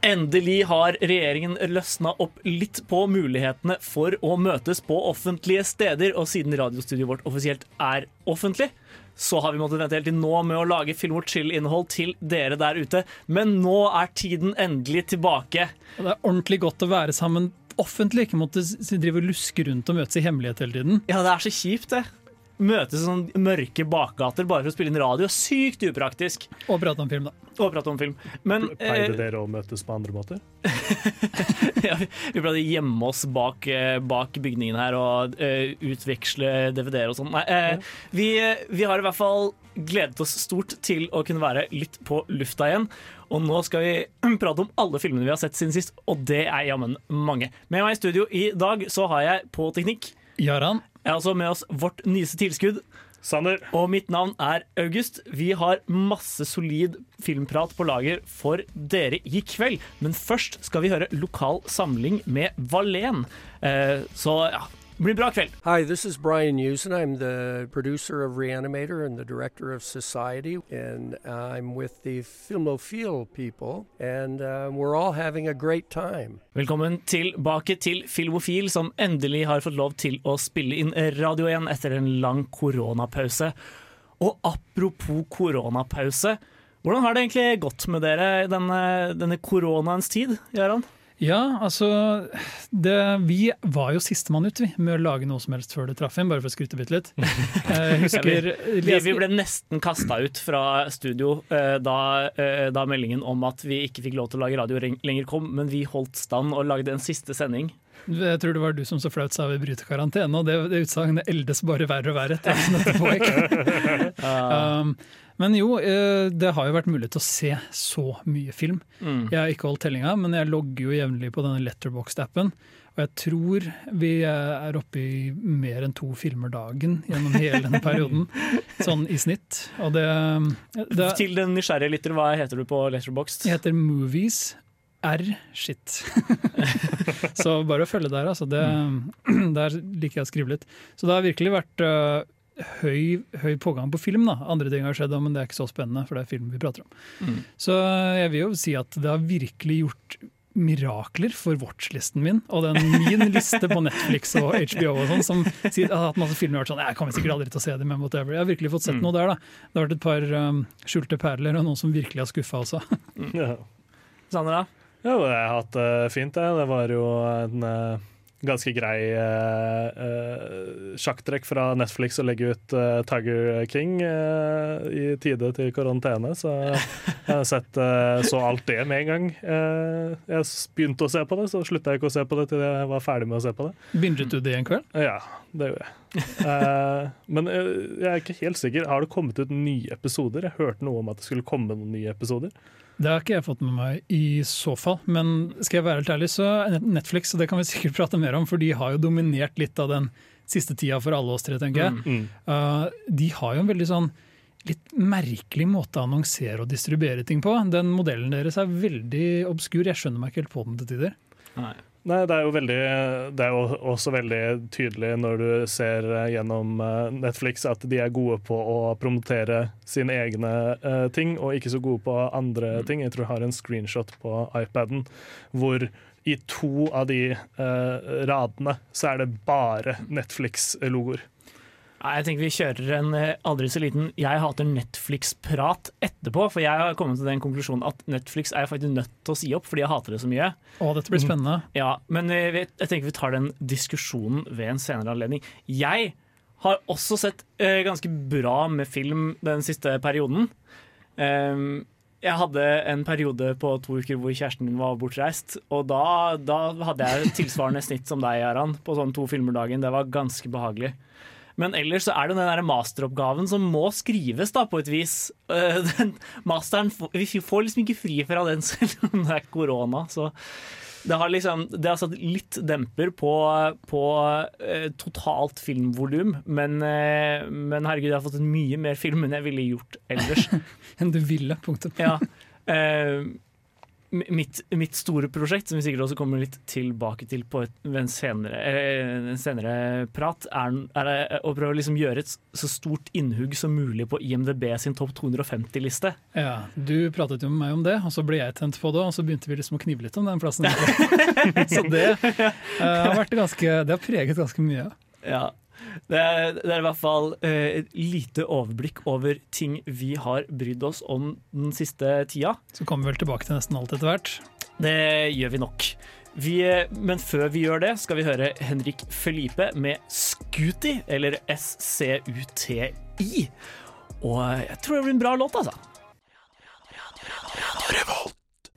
Endelig har regjeringen løsna opp litt på mulighetene for å møtes på offentlige steder, og siden radiostudioet vårt offisielt er offentlig, så har vi måttet vente helt til nå med å lage film og chill-innhold til dere der ute. Men nå er tiden endelig tilbake. Og det er ordentlig godt å være sammen offentlig, ikke måtte drive og luske rundt og møtes i hemmelighet hele tiden. Ja, det er så kjipt, det. Møtes i sånne mørke bakgater bare for å spille inn radio. Sykt upraktisk. Og prate om film, da. Og prate om film. Men Pleide eh, dere å møtes på andre måter? ja, vi- pleide å gjemme oss bak, eh, bak bygningen her og uh, utveksle DVD-er og sånn. Nei, eh, vi, vi har i hvert fall gledet oss stort til å kunne være litt på lufta igjen. Og nå skal vi prate om alle filmene vi har sett siden sist, og det er jammen mange. Med meg i studio i dag så har jeg på teknikk. Jaran, Jeg har også med oss vårt nyeste tilskudd. Sander, Og mitt navn er August. Vi har masse solid filmprat på lager for dere i kveld. Men først skal vi høre lokal samling med Valen. Eh, så ja, det blir en bra kveld. Hi, this is Brian Usen. I'm the producer of Reanimator and the director of Society, and I'm with the Filmofil people, and uh, we're all having a great time. Velkommen tilbake til Filmofil, som endelig har fått lov til å spille inn radio igjen etter en lang koronapause. Og apropos koronapause, hvordan har det egentlig gått med dere i denne, denne koronaens tid, Jaran? Ja, altså det, Vi var jo sistemann ut vi, med å lage noe som helst før det traff en, bare for å skryte bitte litt. Jeg husker Vi, vi ble nesten kasta ut fra studio eh, da, eh, da meldingen om at vi ikke fikk lov til å lage radio lenger kom, men vi holdt stand og lagde en siste sending. Jeg tror det var du som så flaut sa vi bryter karantene, og det, det utsagnet eldes bare verre og verre. etter um, men jo, eh, det har jo vært mulig til å se så mye film. Mm. Jeg har ikke holdt tellinga, men jeg logger jo jevnlig på denne Letterboxd-appen. Og jeg tror vi er oppe i mer enn to filmer dagen gjennom hele denne perioden. Sånn i snitt. Og det, det Til den nysgjerrige lytter, hva heter du på Letterboxd? Jeg heter Movies R shit. så bare å følge der, altså. Det, der liker jeg å skrive litt. Så det har virkelig vært uh, høy, høy pågang på film. da. Andre ting har skjedd, men det er ikke så spennende, for det er film vi prater om. Mm. Så jeg vil jo si at det har virkelig gjort mirakler for watchlisten min, og den min liste på Netflix og HBO og sånn, som sier har hatt masse filmer og vært sånn, jeg kommer sikkert aldri til å se dem, men whatever. Jeg har virkelig fått sett Mm. noe der, da. Det har vært et par um, skjulte perler, og noen som virkelig har skuffa også. Ja. Sandra? Ja, jeg har hatt det fint, det. Det var jo en eh, ganske grei uh, uh, sjakktrekk fra Netflix å legge ut uh, Tiger King eh, i tide til karantene, så jeg har sett eh, så alt det med en gang. Eh, jeg begynte å se på det, så slutta jeg ikke å se på det til jeg var ferdig med å se på det. Begynte du det en kveld? Ja, det gjorde jeg. Eh, men jeg, jeg er ikke helt sikker. Har det kommet ut nye episoder? Jeg hørte noe om at det skulle komme noen nye episoder. Det har ikke jeg fått med meg i så fall, men skal jeg være helt ærlig, så Netflix, og det kan vi sikkert prate mer om, for de har jo dominert litt av den siste tida for alle oss tre, tenker jeg. Mm. Uh, de har jo en veldig sånn litt merkelig måte å annonsere og distribuere ting på. Den modellen deres er veldig obskur, jeg skjønner meg ikke helt på den til tider. Nei. Nei, det er jo veldig Det er jo også veldig tydelig når du ser eh, gjennom eh, Netflix at de er gode på å promotere sine egne uh, ting, og ikke så gode på andre ting. Jeg tror jeg har en screenshot på iPaden hvor i to av de uh, radene så er det bare Netflix-logoer. Nei, Jeg tenker vi kjører en eh, aldri så liten 'jeg hater Netflix'-prat etterpå. For jeg har kommet til den konklusjonen at Netflix er jeg faktisk nødt til å si opp fordi jeg hater det så mye. Å, dette blir spennende. Ja, Men jeg, jeg tenker vi tar den diskusjonen ved en senere anledning. Jeg har også sett eh, ganske bra med film den siste perioden. Ehm, jeg hadde en periode på to uker hvor kjæresten min var bortreist. Og da, da hadde jeg tilsvarende snitt som deg, Aran, på sånn to filmer dagen. Det var ganske behagelig. Men ellers så er det den der masteroppgaven som må skrives, da, på et vis. Den masteren Vi får liksom ikke fri fra den selv om det er korona. Så det har liksom Det har satt litt demper på, på eh, totalt filmvolum. Men, eh, men herregud, jeg har fått mye mer film enn jeg ville gjort ellers. Enn du ville, punktum. Ja. Eh, mitt, mitt store prosjekt, som vi sikkert også kommer litt tilbake til på et, en senere, eh, en senere prat, er, er eh, å prøve å liksom gjøre et så stort innhugg som mulig på IMDb sin topp 250-liste. Ja, Du pratet jo med meg om det, og så ble jeg tent på det, og så begynte vi liksom å knive litt om den plassen. så det uh, har vært ganske Det har preget ganske mye. Ja. Det er, det er i hvert fall eh, et lite overblikk over ting vi har brydd oss om den siste tida. Så kommer vi vel tilbake til nesten alt etter hvert. Det gjør vi nok. Vi, men før vi gjør det, skal vi høre Henrik Felipe med Scooty, eller SCUTI. Og jeg tror det blir en bra låt, altså.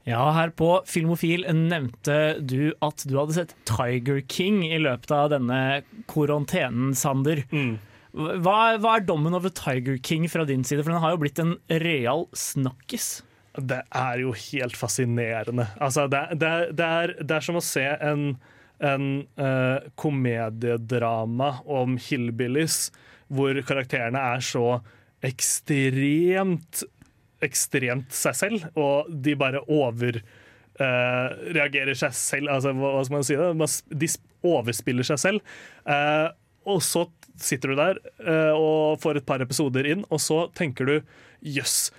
Ja, her på Filmofil nevnte du at du hadde sett Tiger King i løpet av denne karantenen, Sander. Mm. Hva, hva er dommen over Tiger King fra din side? For den har jo blitt en real snakkis. Det er jo helt fascinerende. Altså, det, det, det, er, det er som å se en, en uh, komediedrama om hillbillies, hvor karakterene er så ekstremt ekstremt seg selv, og de bare over Uh, reagerer seg selv. Altså, hva, hva skal man si? det? De overspiller seg selv. Uh, og så sitter du der uh, og får et par episoder inn, og så tenker du jøss,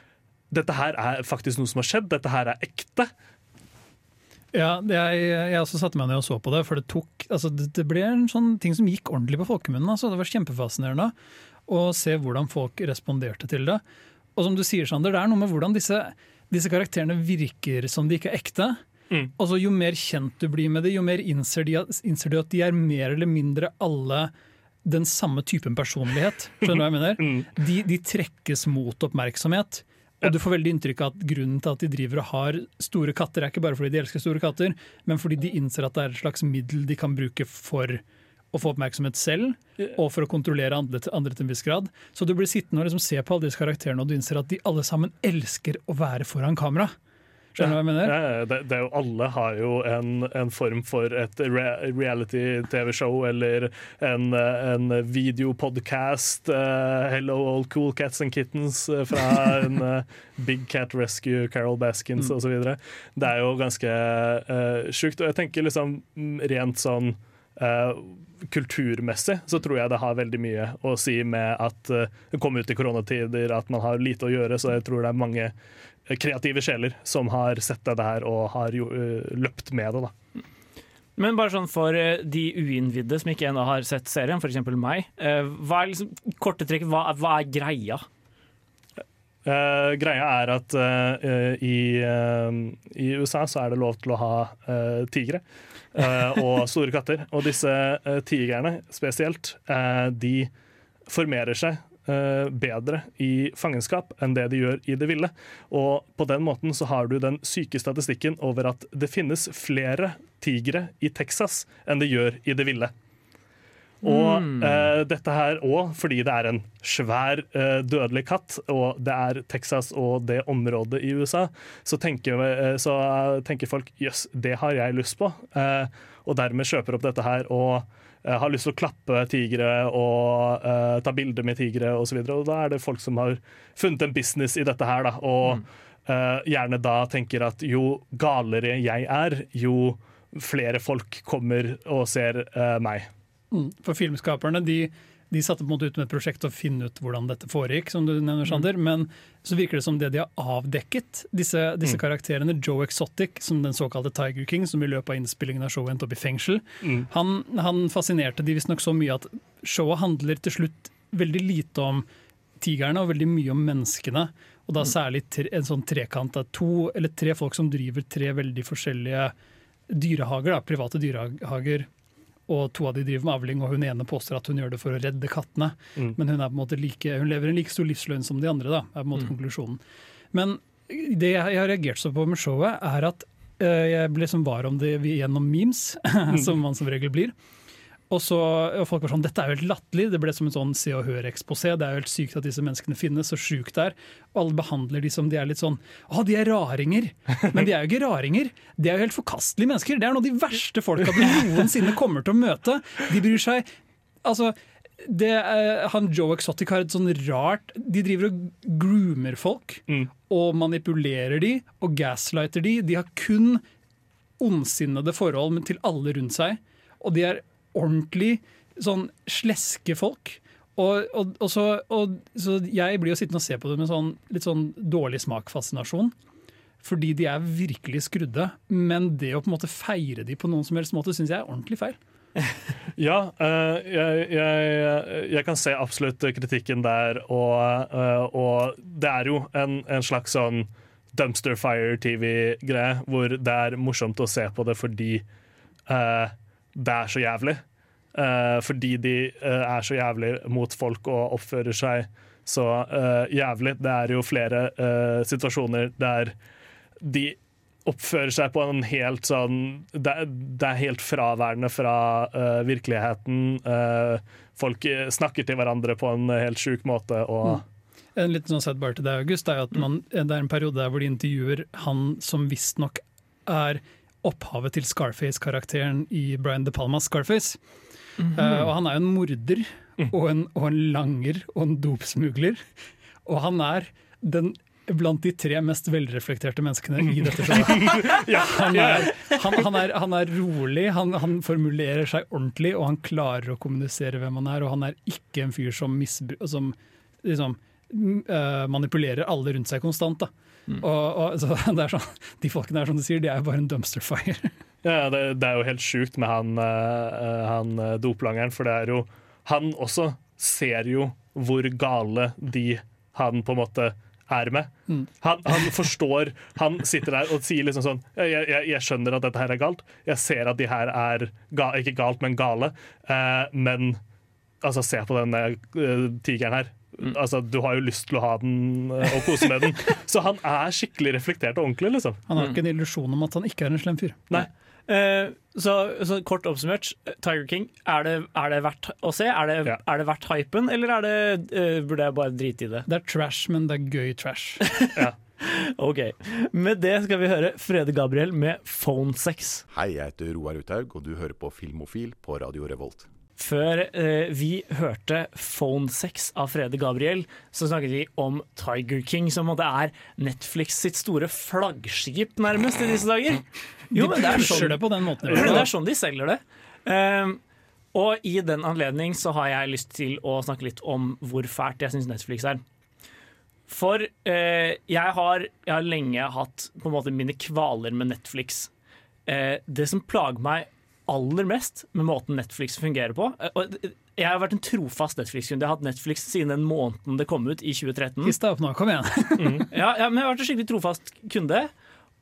dette her er faktisk noe som har skjedd, dette her er ekte. Ja, er, jeg også satte meg ned og så på det, for det tok altså det, det ble en sånn ting som gikk ordentlig på folkemunnen. Altså. Det var kjempefascinerende å se hvordan folk responderte til det. Og som du sier, Sander, det er noe med hvordan disse, disse karakterene virker som de ikke er ekte. Mm. Altså, Jo mer kjent du blir med det, jo mer innser, de, innser du at de er mer eller mindre alle den samme typen personlighet. Skjønner du hva jeg mener? Mm. De, de trekkes mot oppmerksomhet. Og du får veldig inntrykk av at grunnen til at de driver og har store katter, er ikke bare fordi de elsker store katter, men fordi de innser at det er et slags middel de kan bruke for å få oppmerksomhet selv, og for å kontrollere andre, til- andre til en viss grad. Så du blir sittende og liksom se på alle disse karakterene, og du innser at de alle sammen elsker å være foran kamera. Skjønner du hva jeg mener? Ja, det, det er jo, alle har jo en, en form for et re reality-TV-show eller en, eh, en videopodkast. Uh, 'Hello All Cool Cats and Kittens' eh, fra en uh, Big Cat Rescue, Carol Baskins Mm. osv. Det er jo ganske uh, sjukt. Og jeg tenker liksom mm, rent sånn eh, kulturmessig så tror jeg det har veldig mye å si med at eh, det kom ut i koronatider, at man har lite å gjøre. Så jeg tror det er mange eh, kreative sjeler som har sett det her og har jo, eh, løpt med det. da. Men bare sånn for de uinnvidde som ikke ennå har sett serien, f.eks. meg. Hva er liksom, korte trekk, hva, hva er greia? Eh, greia er at uh, i, uh, i USA så er det lov til å ha tigre og store katter. Og disse uh, tigrene spesielt, de formerer seg bedre i fangenskap enn det de gjør i det ville. Og på den måten så har du den syke statistikken over at det finnes flere tigre i Texas enn det gjør i det ville. Og Mm. uh, dette her òg fordi det er en svær uh, dødelig katt, og det er Texas og det området i USA, så tenker, uh, så tenker folk jøss, det har jeg lyst på. Og dermed kjøper opp dette her og har lyst til å klappe tigre og ta bilder med tigre osv. Og, så og da er det folk som har funnet en business i dette her, da. Og eh, gjerne da tenker at jo galere jeg er, jo flere folk kommer og ser meg. Mm. For filmskaperne de, de satte på en måte ut med et prosjekt og finne ut hvordan dette foregikk, som du nevner, Sander. Men så virker det som det de har avdekket, disse, disse Mm. karakterene, Joe Exotic, som den såkalte Tiger King, som i løpet av innspillingen av showet endte opp i fengsel, Mm. han, han fascinerte de visstnok så mye at showet handler til slutt veldig lite om tigerne og veldig mye om menneskene. Og da særlig tre, en sånn trekant av to eller tre folk som driver tre veldig forskjellige dyrehager, da, private dyrehager. Og to av de driver med avling, og hun ene påstår at hun gjør det for å redde kattene. Mm. Men hun, er på en måte like, hun lever en like stor livsløgn som de andre, da, er på en måte Mm. konklusjonen. Men det jeg har reagert så på med showet, er at eh, jeg ble som var om det gjennom memes, som man som regel blir. Og, så, og folk var sånn, dette er jo helt latterlig. Det ble som en sånn Se og Hør-eksposé. Det er jo helt sykt at disse menneskene finnes, så sjukt det er. Og alle behandler de som de er litt sånn Å, de er raringer! Men de er jo ikke raringer. De er jo helt forkastelige mennesker. Det er noen av de verste folka du noensinne kommer til å møte. De bryr seg Altså, det, er- han Joe Exotic har et sånn rart De driver og groomer folk Mm. og manipulerer de og gaslighter de. De har kun ondsinnede forhold til alle rundt seg. Og de er ordentlig sånn sleske folk. Og, og, og så, og, så jeg blir jo sittende og se på det med sånn, litt sånn dårlig smakfascinasjon. Fordi de er virkelig skrudde. Men det å på en måte feire de på noen som helst måte syns jeg er ordentlig feil. Ja, uh, jeg, jeg, jeg kan se absolutt kritikken der, og, uh, det er jo en, en slags sånn dumpster fire-TV-greie, hvor det er morsomt å se på det fordi eh, det er så jævlig. Uh, fordi de uh, er så jævlig mot folk og oppfører seg så uh, jævlig. Det er jo flere situasjoner der de oppfører seg på en helt sånn Det, det er helt fraværende fra virkeligheten. Folk snakker til hverandre på en helt sjuk måte. Og En liten sånn sidebar til deg, August, er at man, det er en periode der hvor de intervjuer han som visstnok er opphavet til Scarface-karakteren i Brian De Palmas Scarface. Eh, og han er jo en morder og en, og en langer og en dopsmugler. Og han er den blant de tre mest velreflekterte menneskene i dette showet. Han er, han, han er, han er rolig, han, han formulerer seg ordentlig, og han klarer å kommunisere hvem han er. Og han er ikke en fyr som, misbru- som liksom, manipulerer alle rundt seg konstant. Da. Og, og, så det er sånn, de folkene her, som du sier, de er jo bare en dumpster fire. ja, det, det er jo helt sjukt med han, eh, han eh, doplangeren, for det er jo Han også ser jo hvor gale de han på en måte er med. Han, han forstår Han sitter der og sier liksom sånn jeg, jeg, jeg skjønner at dette her er galt. Jeg ser at de her er ga, ikke galt, men gale. Eh, men altså, se på den uh, tigeren her. Altså, du har jo lyst til å ha den eh, og kose med den. Så han er skikkelig reflektert og ordentlig, liksom. Han har ikke en illusjon om at han ikke er en slem fyr. Nei. Eh, så, så kort oppsummert, Tiger King, er det, er det verdt å se? Er det, Ja. er det verdt hypen, eller er det, eh, burde jeg bare drite i det? Det er trash, men det er gøy trash. Ok, Med det skal vi høre Frede Gabriel med Phone Sex. Hei, jeg heter Roar Uthaug, og du hører på Filmofil på Radio Revolt. Før eh, vi hørte Phone Sex av Frede Gabriel, så snakket vi om Tiger King, som er Netflix sitt store flaggskip, nærmest, i disse dager. Jo, men det er sånn, det på den måten. Det er sånn de selger det. Um, og i den anledning så har jeg lyst til å snakke litt om hvor fælt jeg syns Netflix er. For eh, jeg, har, jeg har lenge hatt på en måte mine kvaler med Netflix. Eh, det som plager meg aller mest med måten Netflix fungerer på eh, Jeg har vært en trofast Netflix-kunde. Jeg har hatt Netflix siden den måneden det kom ut, i 2013. Hist deg opp nå, kom igjen. Ja, ja, men jeg har vært en skikkelig trofast kunde.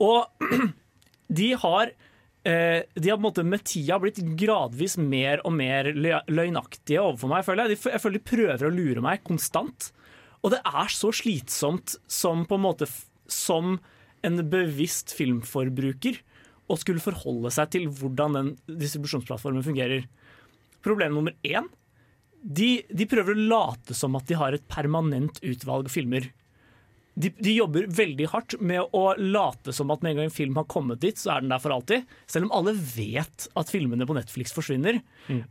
Og de har eh, De har på en måte med tida blitt gradvis mer og mer løgnaktige overfor meg. Føler jeg. Jeg føler de prøver å lure meg konstant. Og det er så slitsomt som på en måte Som en bevisst filmforbruker å skulle forholde seg til hvordan den distribusjonsplattformen fungerer. Problem nummer én de, de prøver å late som at de har et permanent utvalg filmer. De, de jobber veldig hardt med å late som at med en gang en film har kommet dit, så er den der for alltid. Selv om alle vet at filmene på Netflix forsvinner.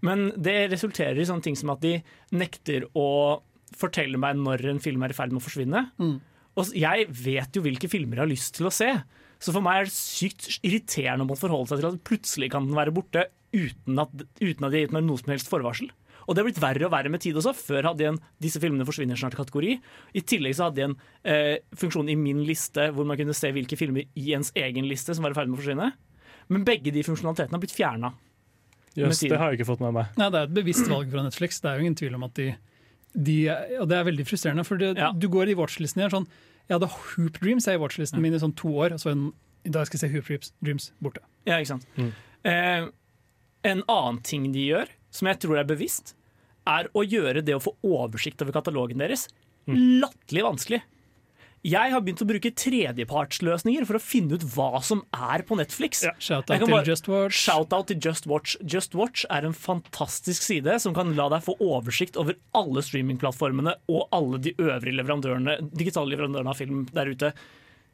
Men det resulterer i sånne ting som at de nekter å fortelle meg når en film er i ferd med å forsvinne. Og jeg vet jo hvilke filmer jeg har lyst til å se. Så for meg er det sykt irriterende å måtte forholde seg til at plutselig kan den være borte uten at, uten at de har gitt meg noe som helst forvarsel. Og det har blitt verre og verre med tid også. Før hadde jeg en 'disse filmene forsvinner snart'-kategori. I tillegg så hadde jeg en eh, funksjon i min liste hvor man kunne se hvilke filmer i ens egen liste som var i ferd med å forsvinne. Men begge de funksjonalitetene har blitt fjerna. Jøss, det har jeg ikke fått med meg. Nei, det er et bevisst valg fra Netflix. Det er jo ingen tvil om at de, de Og det er veldig frustrerende, for det, Ja. du går i watchlisten her sånn Jeg hadde Hoop Dreams jeg, i watchlisten min i sånn to år, og så en, i dag skal jeg se Hoop Dreams, Dreams borte. Ja, ikke sant? Mm. Eh, en annen ting de gjør, som jeg tror er bevisst, er å gjøre det å få oversikt over katalogen deres latterlig vanskelig. Jeg har begynt å bruke tredjepartsløsninger for å finne ut hva som er på Netflix. Shout-out til Just Watch. Shout-out til Just Watch. Just Watch er en fantastisk side som kan la deg få oversikt over alle streamingplattformene og alle de øvrige leverandørene, digitale leverandørene av film der ute.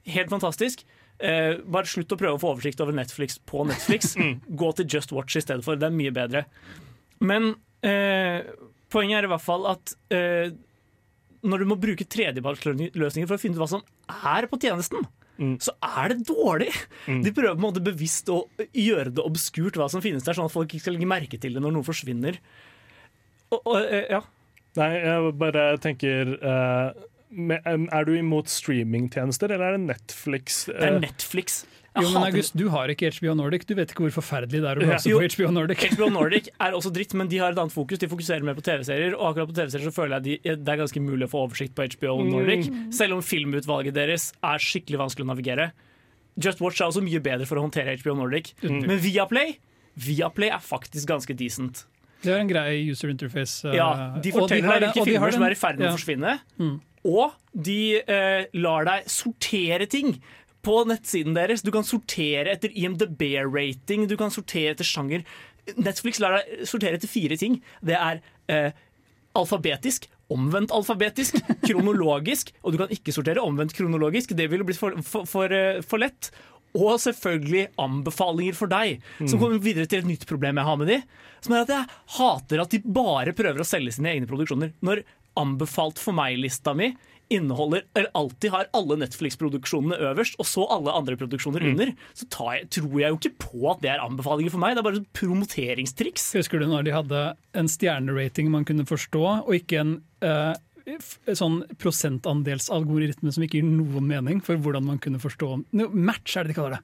Helt fantastisk. Eh, bare slutt å prøve å få oversikt over Netflix på Netflix. Gå til Just Watch i stedet for. Det er mye bedre. Men eh, poenget er i hvert fall at eh, når du må bruke tredjepartsløsninger for å finne ut hva som er på tjenesten, så er det dårlig. De prøver på en måte bevisst å gjøre det obskurt hva som finnes der, sånn at folk ikke skal legge merke til det når noe forsvinner. Og, og, eh, ja. Nei, jeg bare tenker uh, Er du imot streamingtjenester, eller er det Netflix? Det er Netflix. Jo, men August, du har ikke HBO Nordic. Du vet ikke hvor forferdelig det er å Jo. på HBO Nordic. HBO Nordic er også dritt, men de har et annet fokus. De fokuserer mer på TV-serier, og akkurat på TV-serier så føler jeg de, det er ganske mulig å få oversikt på HBO Nordic. Selv om filmutvalget deres er skikkelig vanskelig å navigere. Just Watch er også mye bedre for å håndtere HBO Nordic. Men Viaplay Viaplay er faktisk ganske decent. Det er en grei user interface. Uh, Ja, De forteller deg den- hvilke de har filmer som er i ferd med ja. å forsvinne. Mm. Og de uh, lar deg sortere ting på nettsiden deres. Du kan sortere etter IMDb-rating, du kan sortere etter sjanger. Netflix lar deg sortere etter fire ting. Det er eh, alfabetisk, omvendt alfabetisk, kronologisk, og du kan ikke sortere omvendt kronologisk. Det ville blitt for, for, for, eh, for lett. Og selvfølgelig anbefalinger for deg. Som kommer videre til et nytt problem jeg har med de. Som er at jeg hater at de bare prøver å selge sine egne produksjoner. Når anbefalt for meg-lista mi inneholder, eller alltid har alle Netflix-produksjonene øverst, og så alle andre produksjoner under, så tar jeg, tror jeg jo ikke på at det er anbefalinger for meg. Det er bare et promoteringstriks. Husker du når de hadde en stjernerating man kunne forstå, og ikke en uh, sånn prosentandelsalgoritme som ikke gir noen mening for hvordan man kunne forstå no, Match er det de kaller det.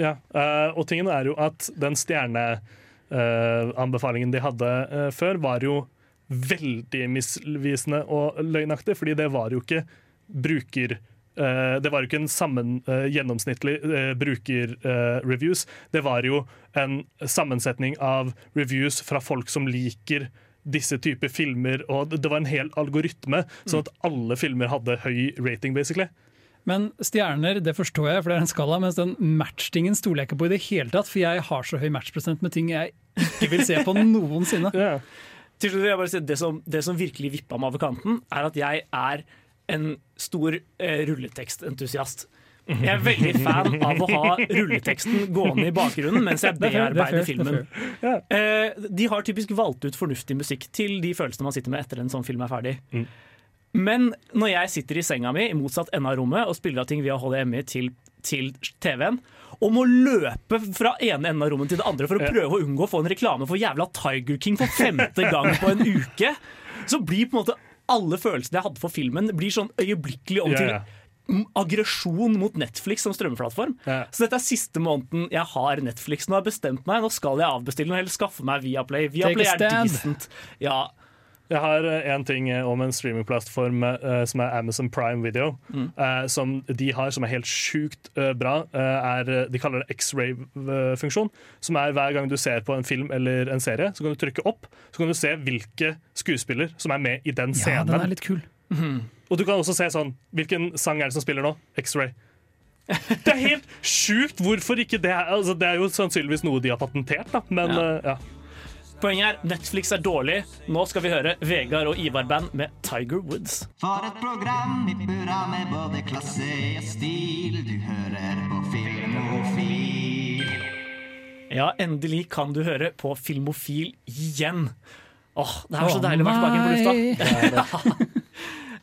Ja, uh, og tingen er jo at den stjerneanbefalingen de hadde eh, før, var jo veldig misvisende og løgnaktig, fordi det var jo ikke bruker... Uh, det var jo ikke en sammen, uh, gjennomsnittlig uh, brukerreviews. det var jo en sammensetning av reviews fra folk som liker disse typer filmer, og det var en hel algoritme, sånn at alle filmer hadde høy rating, basically. Men stjerner det forstår jeg, for det er en skala, mens den match-tingen stoler jeg ikke på i det hele tatt, for jeg har så høy matchprosent med ting jeg ikke vil se på noensinne. Ja. Til slutt vil jeg bare si det som, det som virkelig vippa meg over kanten, er at jeg er en stor eh, rulletekstentusiast. Jeg er veldig fan av å ha rulleteksten gående i bakgrunnen mens jeg er er bearbeider er filmen. Eh, de har typisk valgt ut fornuftig musikk til de følelsene man sitter med etter en sånn film er ferdig. Men når jeg sitter i senga mi i motsatt ende av rommet og spiller av ting via HDMI til, til TV-en, og må løpe fra ene enden av rommet til det andre for å prøve å unngå å få en reklame for jævla Tiger King for femte gang på en uke, så blir på en måte alle følelsene jeg hadde for filmen, blir sånn øyeblikkelig om til aggresjon mot Netflix som strømmeplattform. Ja. Så dette er siste måneden jeg har Netflix. Nå har jeg bestemt meg, nå skal jeg avbestille den, heller skaffe meg Viaplay. Viaplay er decent. Ja, Jeg har én ting eh, om en streamingplattform eh, som er Amazon Prime Video. Mm. som de har, som er helt sjukt eh, bra. eh, er, eh, de kaller det X-ray-funksjon. Som er hver gang du ser på en film eller en serie, så kan du trykke opp. Så kan du se hvilke skuespiller som er med i den scenen. Ja, den er litt kul. Og du kan også se sånn Hvilken sang er det som spiller nå? X-ray. Det er helt sjukt! Hvorfor ikke det? Altså, det er jo sannsynligvis noe de har patentert, da. Men Ja. eh, ja. Poenget er Netflix er dårlig. Nå skal vi høre Vegard og Ivar Band med Tiger Woods. For et program i burra med både klasse og stil. Du hører på Filmofil. Ja, endelig kan du høre på Filmofil igjen. Åh, det er så deilig å være tilbake på lufta.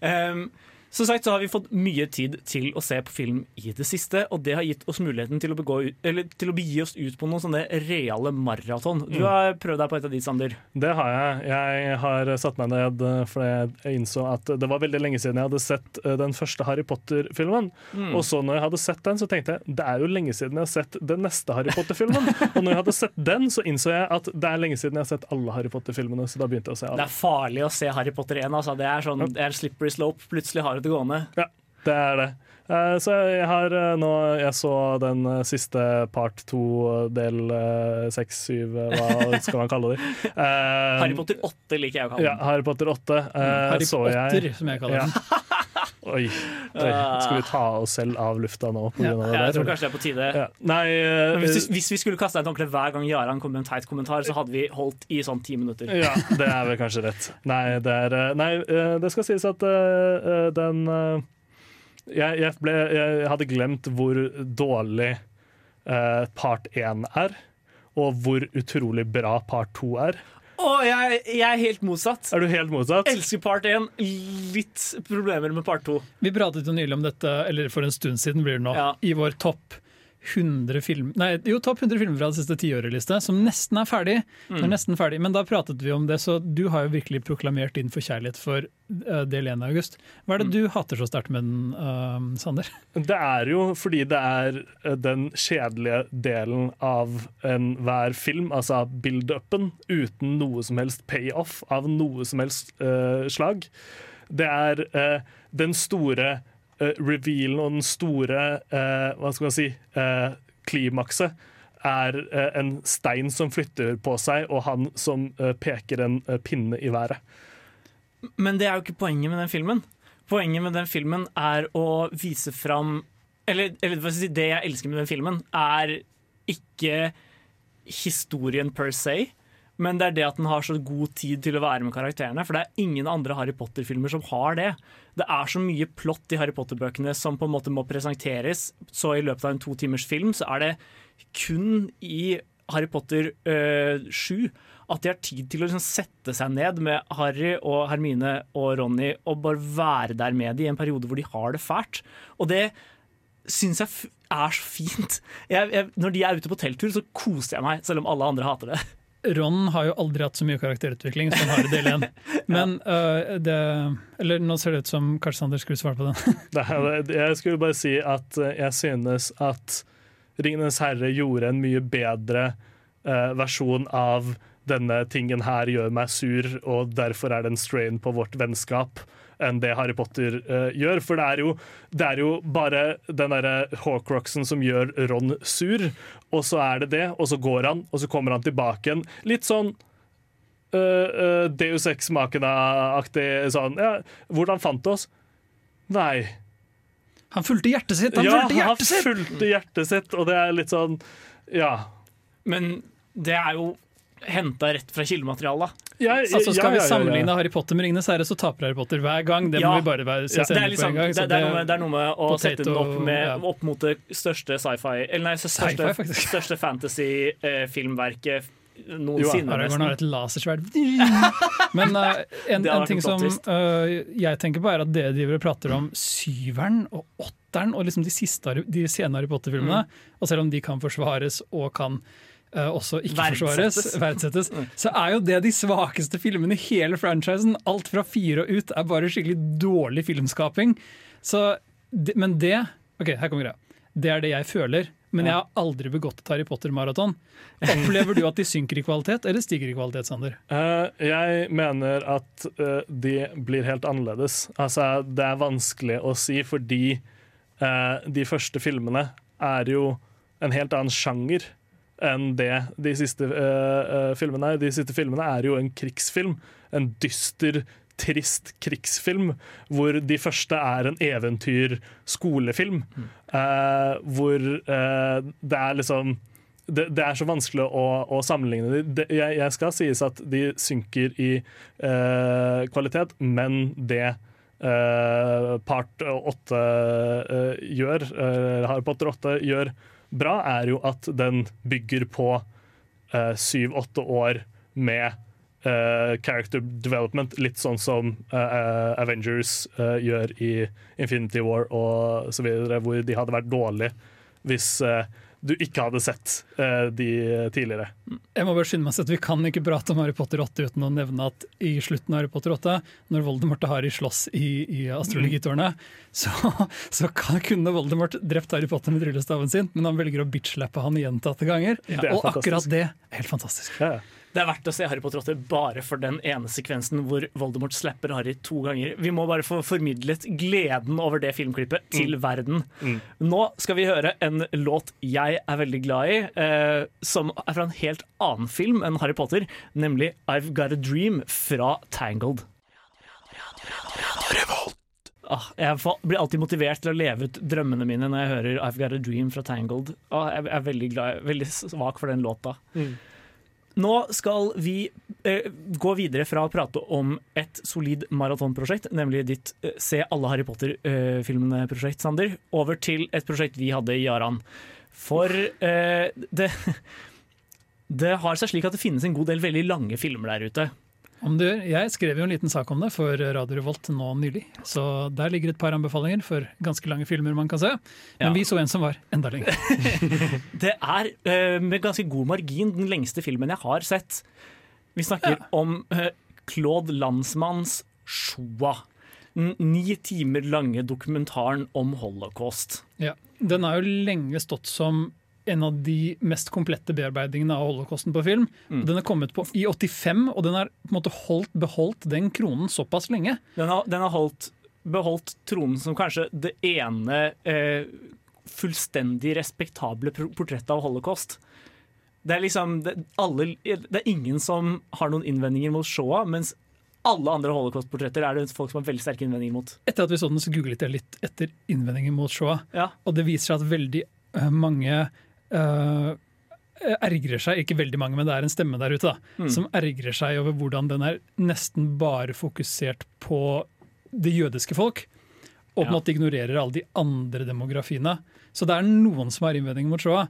Um, som sagt så har vi fått mye tid til å se på film i det siste, og det har gitt oss muligheten til å, begå, eller til å begi oss ut på noen sånne reale maraton. Du Mm. har prøvd deg på et av de, Sander. Det har jeg. Jeg har satt meg ned eh, fordi jeg innså at det var veldig lenge siden jeg hadde sett eh, den første Harry Potter-filmen. Mm. Og så når jeg hadde sett den, så tenkte jeg det er jo lenge siden jeg har sett den neste Harry Potter-filmen. og når jeg hadde sett den, så innså jeg at det er lenge siden jeg har sett alle Harry Potter-filmene. Så da begynte jeg å se alle. Det er farlig å se Harry Potter 1. Altså. Det er sånn, det er slippery slope. Plutselig har du det gående. Ja, det er det. Eh, Så jeg har eh, nå Jeg så den eh, siste part to, del seks, syv, hva skal man kalle det? Eh, Harry Potter 8 liker jeg å kalle Ja. Harry Potter 8. Mm, Harry så Potter, jeg. som jeg kaller den. Ja. Oi, oi. Skal vi ta oss selv av lufta nå? På grunn av det Jeg tror kanskje det er på tide. Ja. Nei, uh, hvis, vi- hvis vi skulle kaste deg et håndkle hver gang Jaran kom med en teit kommentar, så hadde vi holdt i sånn ti minutter. Ja, det er vel kanskje rett. Nei, det, er, eh, nei, eh, det skal sies at eh, eh, den uh, jeg, jeg, ble, jeg hadde glemt hvor dårlig eh, part én er, og hvor utrolig bra part to er. Å, jeg, jeg er helt motsatt. Er du helt motsatt? Elsker part én. Litt problemer med part to. Vi pratet jo nylig om dette, eller for en stund siden blir det nå, Ja. i vår topp 100 film, nei, jo, topp 100 filmer fra det siste tiåret-liste, som nesten er ferdig. Mm. Er nesten ferdig. Men da pratet vi om det, så du har jo virkelig proklamert din forkjærlighet for uh, del 1 august. Hva er det Mm. du hater så sterkt med den, uh, Sander? Det er jo fordi det er eh, den kjedelige delen av enhver film, altså build-upen, uten noe som helst payoff av noe som helst uh, slag. Det er den store revealen og den store eh, Hva skal man si eh, klimakset er eh, en stein som flytter på seg, og han som eh, peker en eh, pinne i været. Men det er jo ikke poenget med den filmen. Poenget med den filmen er å vise fram Eller, eller si, det jeg elsker med den filmen, er ikke historien per se. Men det er det at den har så god tid til å være med karakterene. For det er ingen andre Harry Potter-filmer som har det. Det er så mye plott i Harry Potter-bøkene som på en måte må presenteres. Så i løpet av en to timers film så er det kun i Harry Potter øh, 7 at de har tid til å liksom sette seg ned med Harry og Hermine og Ronny og bare være der med dem i en periode hvor de har det fælt. Og det syns jeg er så fint. Jeg, jeg, når de er ute på telttur, så koser jeg meg, selv om alle andre hater det. Ron har jo aldri hatt så mye karakterutvikling som han har i del 1. Men øh, det Eller nå ser det ut som kanskje Sander skulle svare på den. Jeg skulle bare si at eh, jeg synes at Ringenes herre gjorde en mye bedre uh, versjon av denne tingen her gjør meg sur, og derfor er det en strain på vårt vennskap, enn det Harry Potter uh, gjør. For det er, jo, det er jo bare den derre Horcruxen som gjør Ron sur, og så er det det, og så går han, og så kommer han tilbake igjen. Litt sånn uh, uh, Deus Ex Machina-aktig sånn ja, Hvordan fant det oss? Nei. Han fulgte hjertet sitt! Han ja, fulgte hjertet sitt! han fulgte hjertet sitt, og det er litt sånn Ja. Men det er jo henta rett fra kildematerialet. Jeg, Altså Skal ja, ja, vi ja, ja. sammenligne Harry Potter med Ringenes herre, så taper Harry Potter hver gang. Det Ja. må vi bare være, Ja, det, er liksom, gang. det, det, er med, det er noe med å Potato, sette den opp, med, ja. opp mot det største sci-fi Eller nei, største, største fantasy-filmverket Jo, noensinne. Aragorn har et lasersverd. Men uh, en, en ting som uh, eh, jeg tenker på, er at dere driver og prater om syveren og åtteren og liksom de, siste, de sene Harry Potter-filmene. Mm. Og selv om de kan forsvares og kan eh, også ikke Verdsettes. forsvares, verdsettes, så er jo det de svakeste filmene i hele franchisen. Alt fra fire og ut er bare skikkelig dårlig filmskaping. Så, men det Ok, her kommer greia. Det er det jeg føler. Men jeg har aldri begått et Harry Potter-maraton. Opplever du at de synker i kvalitet, eller stiger i kvalitet, Sander? Uh, jeg mener at uh, de blir helt annerledes. Altså, det er vanskelig å si fordi uh, de første filmene er jo en helt annen sjanger enn det de siste uh, eh, filmene er. De siste filmene er jo en krigsfilm. En dyster, trist krigsfilm, hvor de første er en eventyr-skolefilm. Uh, hvor uh, det er liksom det, det er så vanskelig å, å sammenligne de. Jeg, jeg skal sies at de synker i uh, kvalitet, men det uh, part åtte uh, gjør, Harry Potter 8 gjør bra, er jo at den bygger på syv-åtte år med Uh, character development, litt sånn som uh, Avengers uh, gjør i Infinity War og så videre, hvor de hadde vært dårlige hvis eh, du ikke hadde sett uh, de tidligere. Jeg må bare skynde meg at Vi kan ikke prate om Harry Potter 8 uten å nevne at i slutten av Harry Potter 8, når Voldemort og Harry slåss i, i astrologitårnet, så, så kan, kunne Voldemort drept Harry Potter med tryllestaven sin, men han velger å bitchlappe han gjentatte ganger. Ja, Og akkurat det er helt fantastisk. Ja, ja. Det er verdt å se Harry Potter 8 bare for den ene sekvensen hvor Voldemort slapper Harry to ganger. Vi må bare få formidlet gleden over det filmklippet til verden. Nå skal vi høre en låt jeg er veldig glad i, eh, som er fra en helt annen film enn Harry Potter, nemlig I've Got a Dream fra Tangled. ah, jeg blir alltid motivert til å leve ut drømmene mine når jeg hører I've Got a Dream fra Tangled. Ah, jeg er veldig, glad, veldig svak for den låta. Mm. Nå skal vi eh, gå videre fra å prate om et solid maratonprosjekt, nemlig ditt eh, Se alle Harry Potter-filmene-prosjekt, Sander, over til et prosjekt vi hadde i Jaran. For eh, det, det har seg slik at det finnes en god del veldig lange filmer der ute. Om du, jeg skrev jo en liten sak om det for Radio Revolt nå nylig, så der ligger et par anbefalinger for ganske lange filmer man kan se. Men Ja. vi så en som var enda lenger. Det er eh, med ganske god margin den lengste filmen jeg har sett. Vi snakker om eh, Claude Landsmanns 'Sjoa'. Den ni timer lange dokumentaren om holocaust. Ja. Den har jo lenge stått som en av de mest komplette bearbeidingene av holocausten på film. Mm. Den er kommet på i 85, og den har på en måte holdt, beholdt den kronen såpass lenge. Den har, den har holdt, beholdt tronen som kanskje det ene eh, fullstendig respektable portrettet av holocaust. Det er liksom det, alle, det er ingen som har noen innvendinger mot Shoah, mens alle andre holocaust-portretter er det folk som har veldig sterke innvendinger mot. Etter at vi så den, så googlet jeg litt etter innvendinger mot Shoah. Ja. Og det viser seg at veldig eh, mange eh, ergrer seg, ikke veldig mange, men det er en stemme der ute, da, Mm. som ergrer seg over hvordan den er nesten bare fokusert på det jødiske folk, og på en Ja. måte ignorerer alle de andre demografiene. Så det er noen som har innvendinger mot Shoah,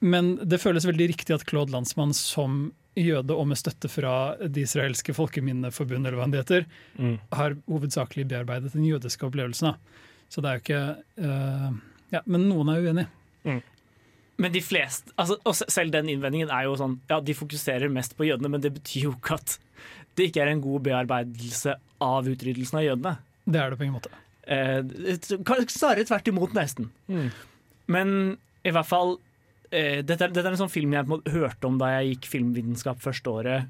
men det føles veldig riktig at Claude Landsmann som jøde og med støtte fra Det israelske folkeminneforbund, eller hva det heter, Mm. har hovedsakelig bearbeidet den jødiske opplevelsen. Da. Så det er jo ikke uh, Ja, men noen er uenig. Men de fleste, altså, og selv den innvendingen er jo sånn Ja, de fokuserer mest på jødene, men det betyr jo ikke at det ikke er en god bearbeidelse av utryddelsen av jødene. Det er det på ingen måte. Eh, det- Snarere tvert imot, nesten. Mm. Men i hvert fall eh, dette, er, dette er en sånn film jeg hørte om da jeg gikk filmvitenskap første året.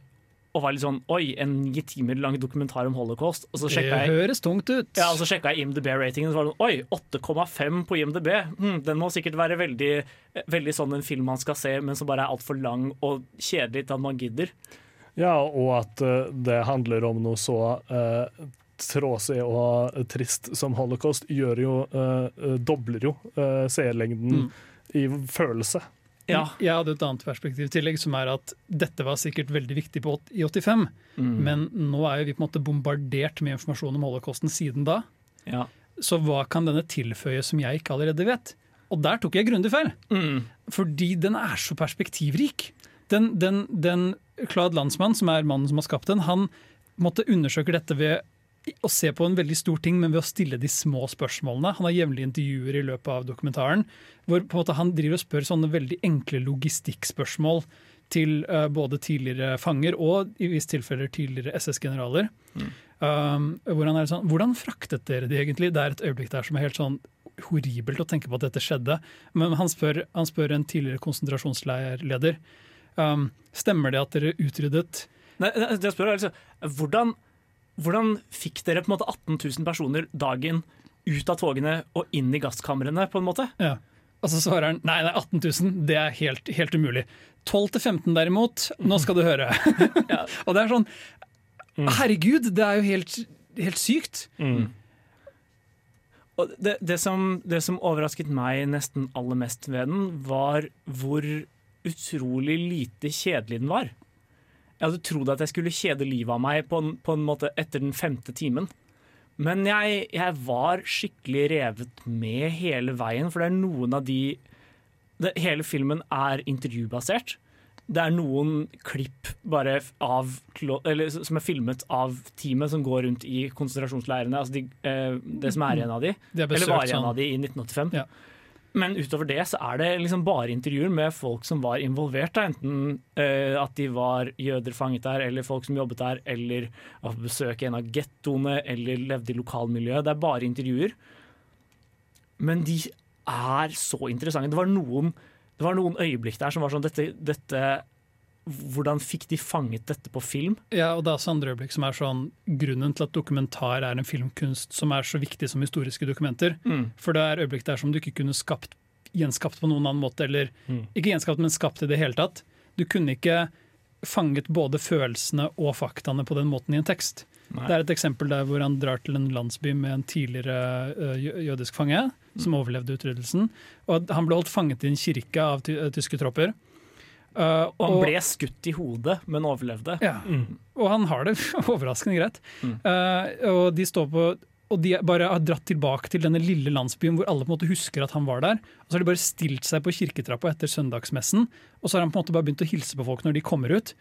Og var litt sånn Oi, en ni timer lang dokumentar om holocaust. Og så Det sjekka jeg høres tungt ut. ja, og så sjekka jeg IMDb-ratingen, og så var det sånn, Oi, 8,5 på IMDb. Hm, den må sikkert være veldig, veldig sånn en film man skal se, men som bare er altfor lang og kjedelig til at man gidder. Ja, og at eh, det handler om noe så uh, tråsig og trist som holocaust, gjør jo, eh, eh, dobler jo uh, seerlengden Mm. i følelse. Ja. Jeg hadde et annet perspektiv i tillegg, som er at dette var sikkert veldig viktig på, i 85, Mm. men nå er vi på en måte bombardert med informasjon om holocausten siden da. Ja. Så hva kan denne tilføye som jeg ikke allerede vet? Og der tok jeg grundig feil, Mm. fordi den er så perspektivrik. Den, den, den Claude Landsmann, som er mannen som har skapt den, han måtte undersøke dette ved å se på en veldig stor ting, men ved å stille de små spørsmålene. Han har jevnlige intervjuer i løpet av dokumentaren, hvor måte han driver og spør sånne veldig enkle logistikkspørsmål til uh, både tidligere fanger og i visse tilfeller tidligere SS-generaler. Um, hvor han er sånn, Hvordan fraktet dere de egentlig? Det er et øyeblikk der som er helt sånn horribelt å tenke på at dette skjedde. Men han spør, han spør en tidligere konsentrasjonsleirleder um, stemmer det at dere utryddet Nei, det jeg spør er altså, hvordan, hvordan fikk dere på en måte 18 000 personer dagen ut av togene og inn i gasskamrene, på en måte? Ja. Og så svarer han nei, nei 18 000, det er helt, helt umulig. 12 til 15 derimot, nå skal du høre. Og det er sånn Herregud, det er jo helt, helt sykt. Og det, det, som, det som overrasket meg nesten aller mest ved den, var hvor utrolig lite kjedelig den var. Jeg hadde trodd at jeg skulle kjede livet av meg på en, på en måte etter den femte timen. Men jeg, jeg var skikkelig revet med hele veien, for det er noen av de det, Hele filmen er intervjubasert. Det er noen klipp bare av, eller, som er filmet av teamet som går rundt i konsentrasjonsleirene. Altså de, eh, det som er igjen av de. De har Eller var igjen sånn- av de i 1985. Ja. Men utover det så er det liksom bare intervjuer med folk som var involvert. Da. Enten uh, at de var jøder fanget der, eller folk som jobbet der, eller var på besøk i en av gettoene, eller levde i lokalmiljøet. Det er bare intervjuer. Men de er så interessante. Det var noen, det var noen øyeblikk der som var sånn dette, dette Hvordan fikk de fanget dette på film? Ja, og det er også andre øyeblikk som er sånn Grunnen til at dokumentar er en filmkunst som er så viktig som historiske dokumenter. Mm. For det er øyeblikk der som du ikke kunne skapt, gjenskapt på noen annen måte, eller ikke gjenskapt, men skapt i det hele tatt. Du kunne ikke fanget både følelsene og faktaene på den måten i en tekst. Det er et eksempel der hvor han drar til en landsby med en tidligere jødisk fange som overlevde utryddelsen. Og han ble holdt fanget i en kirke av tyske tropper. Eh, Og han ble skutt i hodet, men overlevde. Ja, og han har det overraskende greit. Eh, og de står på og de bare har dratt tilbake til denne lille landsbyen hvor alle på en måte husker at han var der. Og så har de bare stilt seg på kirketrappa etter søndagsmessen, og så har han på en måte bare begynt å hilse på folk når de kommer ut.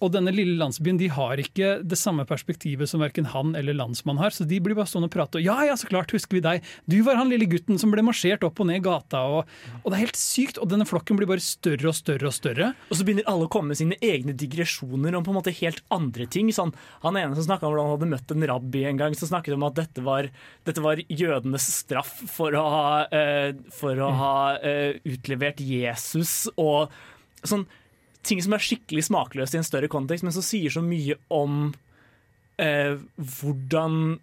Og denne lille landsbyen de har ikke det samme perspektivet som verken han eller landsmann har, så de blir bare stående og prate. Og ja, ja, så klart husker vi deg. Du var han lille gutten som ble marsjert opp og ned gata. Og, og det er helt sykt. Og denne flokken blir bare større og større og større. Og så begynner alle å komme med sine egne digresjoner om på en måte helt andre ting. Sånn, han ene som snakka om hvordan han hadde møtt en rabbi en gang, som snakket om at dette var, dette var jødenes straff for å ha, uh, for å ha uh, utlevert Jesus og sånn ting som er skikkelig smakløst i en større kontekst, men som sier så mye om eh, hvordan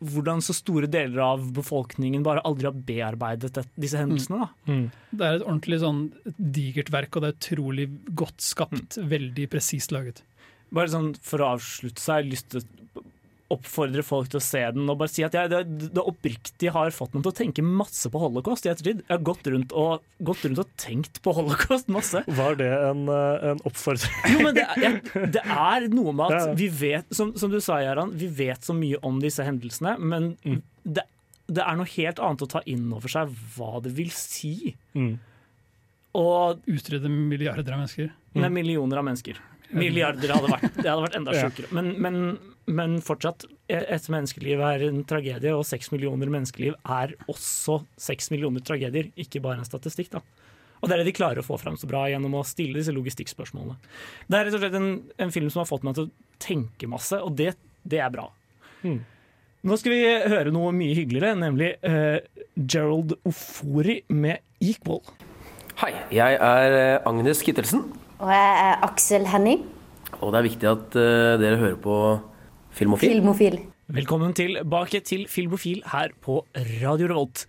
hvordan så store deler av befolkningen bare aldri har bearbeidet det, disse hendelsene. Da. Det er et ordentlig sånn digert verk, og det er utrolig godt skapt. Veldig presist laget. Bare sånn For å avslutte seg, lyst til oppfordre folk til å se den og bare si at jeg det, det oppriktig har fått meg til å tenke masse på holocaust i ettertid. Jeg har gått rundt og, gått rundt og tenkt på holocaust masse. Var det en, eh, en oppfordring? Jo, men det jeg, det er noe med Ja. at vi vet, som, som du sa, Jaran, vi vet så mye om disse hendelsene, men det, det er noe helt annet å ta inn over seg hva det vil si. Mm. Og Utrydde milliarder av mennesker. Nei, millioner av mennesker. Milliarder hadde vært, det hadde vært enda sjukere. Men, men, men fortsatt, et menneskeliv er en tragedie, og seks millioner menneskeliv er også seks millioner tragedier, ikke bare en statistikk. da. Og det er det de klarer å få fram så bra gjennom å stille disse logistikkspørsmålene. Det er rett og slett en, en film som har fått meg til å tenke masse, og det, det er bra. Nå skal vi høre noe mye hyggeligere, nemlig uh, Gerald Ofori med 'Equal'. Hei, jeg er eh, Agnes Kittelsen, Og jeg er Aksel Henning, og det er viktig at uh, dere hører på Filmofil. filmofil. Velkommen tilbake til Filmofil her på Radio Revolt.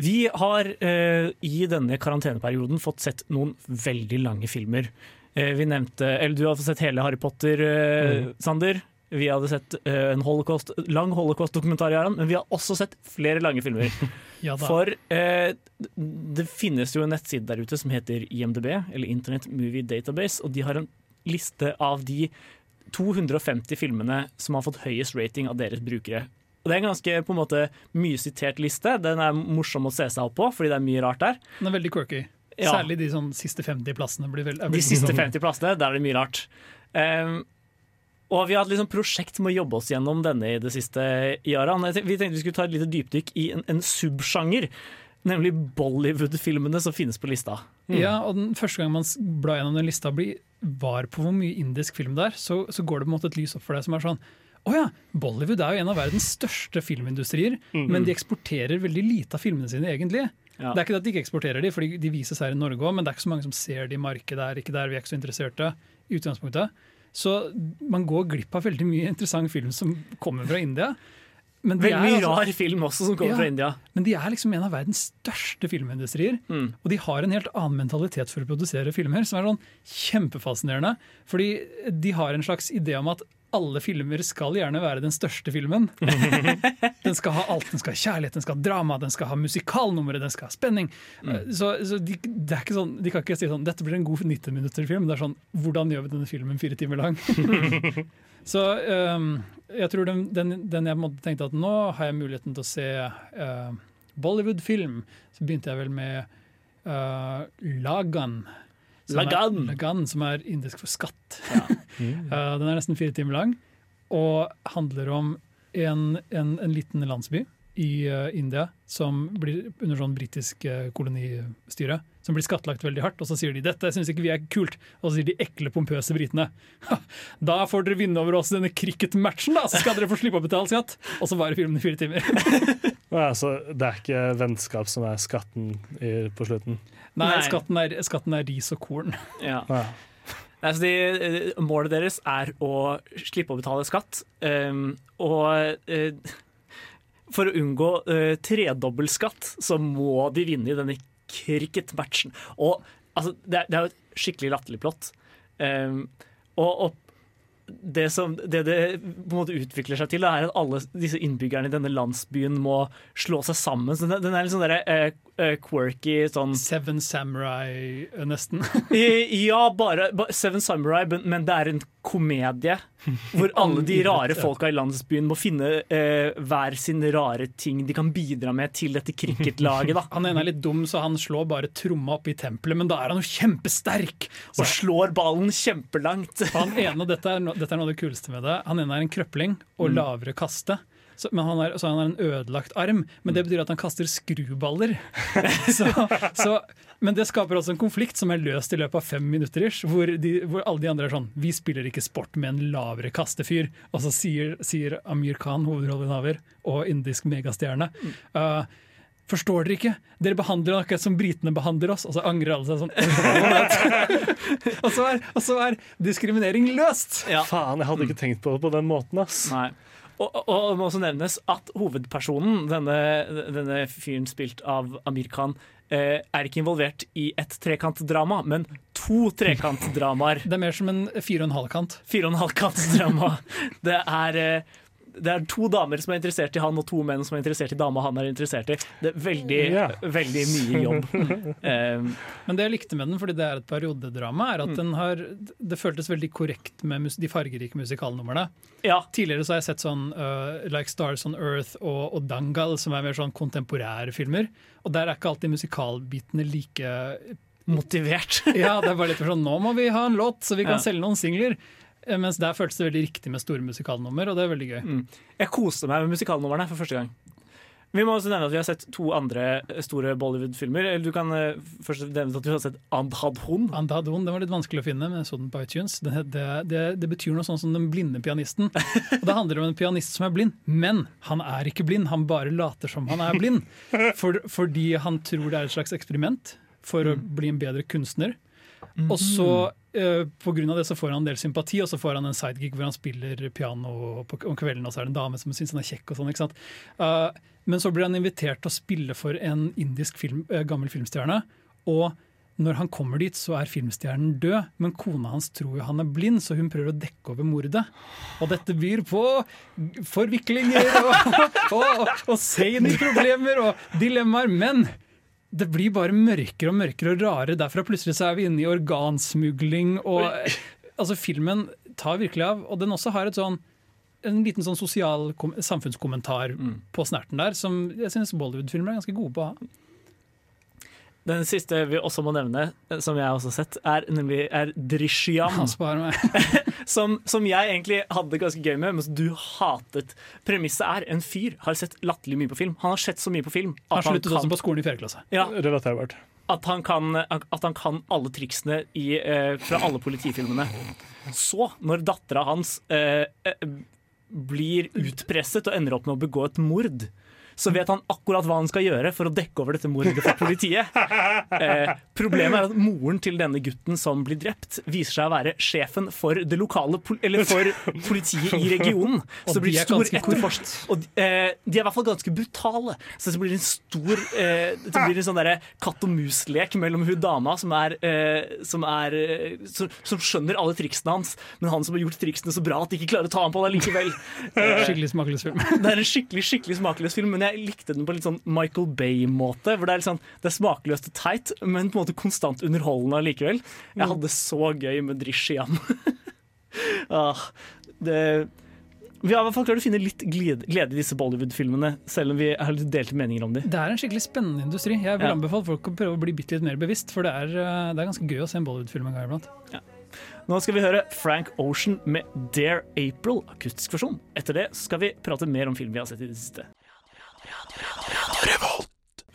Vi har eh, i denne karanteneperioden fått sett noen veldig lange filmer. Eh, vi nevnte, eller Du har fått sett hele Harry Potter, eh, Sander. Vi hadde sett eh, en holocaust, lang holocaust-dokumentar, men vi har også sett flere lange filmer. Ja da. For eh, det finnes jo en nettside der ute som heter IMDb, eller Internet Movie Database, og de har en liste av de 250 filmene som har fått høyest rating av deres brukere. Og Det er en ganske på en måte mye sitert liste. Den er morsom å se seg opp på, fordi det er mye rart der. Den er veldig quirky. Ja. Særlig de sånn siste 50 plassene. Blir vel, De siste sånn- 50 plassene, der er det mye rart. Um, og vi har hatt liksom prosjekt med å jobbe oss gjennom denne i det siste, Jaran. Vi tenkte vi skulle ta et lite dypdykk i en, en subsjanger. Nemlig Bollywood-filmene som finnes på lista. Ja, og den første gang man blar gjennom den lista blir, var på hvor mye indisk film det er, så, så går det på en måte et lys opp for deg som er sånn å ja, Bollywood er jo en av verdens største filmindustrier, Mhm. men de eksporterer veldig lite av filmene sine, egentlig. Ja. Det er ikke at de ikke eksporterer de, for de vises her i Norge òg, men det er ikke så mange som ser de i markedet. er ikke der vi er ikke så interesserte i utgangspunktet. Så man går glipp av veldig mye interessant film som kommer fra India. Men de Veldig mye altså- rar film også som kommer Ja. fra India. Men de er liksom en av verdens største filmindustrier. Mm. Og de har en helt annen mentalitet for å produsere filmer, som er sånn kjempefascinerende. Fordi de har en slags idé om at alle filmer skal gjerne være den største filmen. den skal ha alt. Den skal ha kjærlighet, den skal ha drama, den skal ha musikalnummeret, den skal ha spenning. Så, så de, sånn, de kan ikke si sånn 'dette blir en god 90 minutter film'. Det er sånn 'hvordan gjør vi denne filmen fire timer lang'? så um, jeg tror den, den, den jeg tenkte at nå har jeg muligheten til å se uh, Bollywood-film, så begynte jeg vel med uh, Lagan. Som Lagan. Er, Lagan, som er indisk for skatt. Uh, den er nesten fire timer lang og handler om en, en, en liten landsby i uh, India som blir under sånn britisk uh, kolonistyre. Som blir skattlagt veldig hardt, og så sier de 'dette syns ikke vi er kult'. Og så sier de ekle, pompøse britene 'da får dere vinne over oss i denne cricket-matchen, da, så skal dere få slippe å betale skatt'. Og så varer filmen i fire timer. Ja, så det er ikke vennskap som er skatten i, på slutten? Nei, Nei. Skatten, er, skatten er ris og korn. Ja. Ja. Nei, de, eh, målet deres er å slippe å betale skatt. Um, og uh, for å unngå uh, tredobbeltskatt, så må de vinne i denne cricket-matchen. Og altså, det, er, det jo et skikkelig latterlig plott. Um, og, og det som det, det på en måte utvikler seg til, er at alle disse innbyggerne i denne landsbyen må slå seg sammen. Så den, den er litt sånn der, eh, quirky sånn Seven Samurai, eh, nesten. Ja, bare, ba- Seven Samurai, men, men det er en komedie. Hvor alle de rare folka i landsbyen må finne eh, hver sin rare ting de kan bidra med til dette cricketlaget. da. Han ene er litt dum, så han slår bare tromma opp i tempelet, men da er han jo kjempesterk! Og slår ballen kjempelangt. Han ene, dette er, dette er noe av det kuleste med det. Han ene er en krøpling og Mm. lavere kaste. Så, men han er, så han har en ødelagt arm, men det betyr at han kaster skruballer. så, så, men det skaper også en konflikt som er løst i løpet av fem minutter, ish, hvor, de, hvor alle de andre er sånn Vi spiller ikke sport med en lavere kastefyr. Og så sier, sier Amir Khan, hovedrolleinnehaver og indisk megastjerne uh, Forstår dere ikke? Dere behandler akkurat som britene behandler oss. Og så angrer alle seg sånn. og, så er, og så er diskriminering løst! Faen, jeg hadde ikke tenkt på det på den måten, ass. Nei. Og, og, det må også nevnes at hovedpersonen, denne, denne fyren spilt av Amir Khan, er ikke involvert i et trekantdrama, men to trekantdramaer. Det er mer som en fire og en halv kant. Fire og en halv kantsdrama. Det er eh, det er to damer som er interessert i han, og to menn som er interessert i dama han er interessert i. Det er veldig, yeah. veldig mye jobb. um, Men det jeg likte med den, fordi det er et periodedrama, er at Mm. den har, det føltes veldig korrekt med mus de fargerike musikalnumrene. Ja. Tidligere så har jeg sett sånn uh, Like Stars on Earth og, og Dangal, som er mer sånn kontemporære filmer. Og der er ikke alltid musikalbitene like Motivert. ja, det er bare litt sånn Nå må vi ha en låt, så vi kan Ja. selge noen singler. Eh, Mens der føltes det veldig riktig med store musikalnummer, og det er veldig gøy. Mm. Jeg koste meg med musikalnumrene for første gang. Vi må også nevne at vi har sett to andre store Bollywood-filmer. Eller Du kan eh, først nevne at du har sett Andhadhun. Andhadhun, den var litt vanskelig å finne, men jeg så den på iTunes. Det, det, det, det betyr noe sånn som Den blinde pianisten. Og Det handler om en pianist som er blind, men han er ikke blind. Han bare later som han er blind. For, fordi han tror det er et slags eksperiment for å bli en bedre kunstner. Og så eh, på grunn av det så får han en del sympati, og så får han en sidegig hvor han spiller piano på, om kvelden, og så er det en dame som syns han er kjekk. og sånn, ikke sant? Uh, men så blir han invitert til å spille for en indisk film, uh, gammel filmstjerne. Og når han kommer dit, så er filmstjernen død, men kona hans tror jo han er blind, så hun prøver å dekke over mordet. Og dette byr på forviklinger og, og, og, og problemer og dilemmaer. Men det blir bare mørkere og mørkere og rarere derfra. Plutselig så er vi inne i organsmugling. og altså Filmen tar virkelig av, og den også har et sånn en liten sånn sosial samfunnskommentar samfunnskommentar på snerten der, som jeg syns Bollywood-filmer er ganske gode på å ha. Den siste vi også må nevne, eh, som jeg også har sett, er nemlig er. Han meg. som, som jeg egentlig hadde det ganske gøy med, mens du hatet. Premisset er en fyr har sett latterlig mye på film. Han har sett så mye på film Han sluttet også på skolen i 4. klasse. Ja, Relaterbart. at han kan, at han kan alle triksene i, eh, fra alle politifilmene. Så, når dattera hans eh, eh, blir utpresset og ender opp med å begå et mord, så vet han akkurat hva han skal gjøre for å dekke over dette mordet for politiet. Eh, problemet er at moren til denne gutten som blir drept, viser seg å være sjefen for det lokale pol eller for politiet i regionen. Så det blir stor etterforsk. Og eh, de er i hvert fall ganske brutale. Så det blir en stor eh, Det blir en sånn derre katt og mus-lek mellom hun dama som er, eh, som, er eh, som, som skjønner alle triksene hans, men han som har gjort triksene så bra at de ikke klarer å ta ham på det likevel. Skikkelig smakløs film. det er en skikkelig skikkelig smakløs film, men jeg likte den på litt sånn Michael Bay-måte. Hvor Det er sånn, det er smakløst og teit, men på en måte konstant underholdende allikevel. Jeg hadde så gøy med Drishyam. ah, det vi har i hvert fall klart å finne litt glede, glede i disse Bollywood-filmene, selv om vi har litt delte meninger om dem. Det er en skikkelig spennende industri. Jeg vil Ja. anbefale folk å prøve å bli bitte litt mer bevisst, for det er, eh, det er ganske gøy å se en Bollywood-film en gang iblant. Nå skal vi høre Frank Ocean med Dare April, akustisk versjon. Etter det skal vi prate mer om film vi har sett i det siste.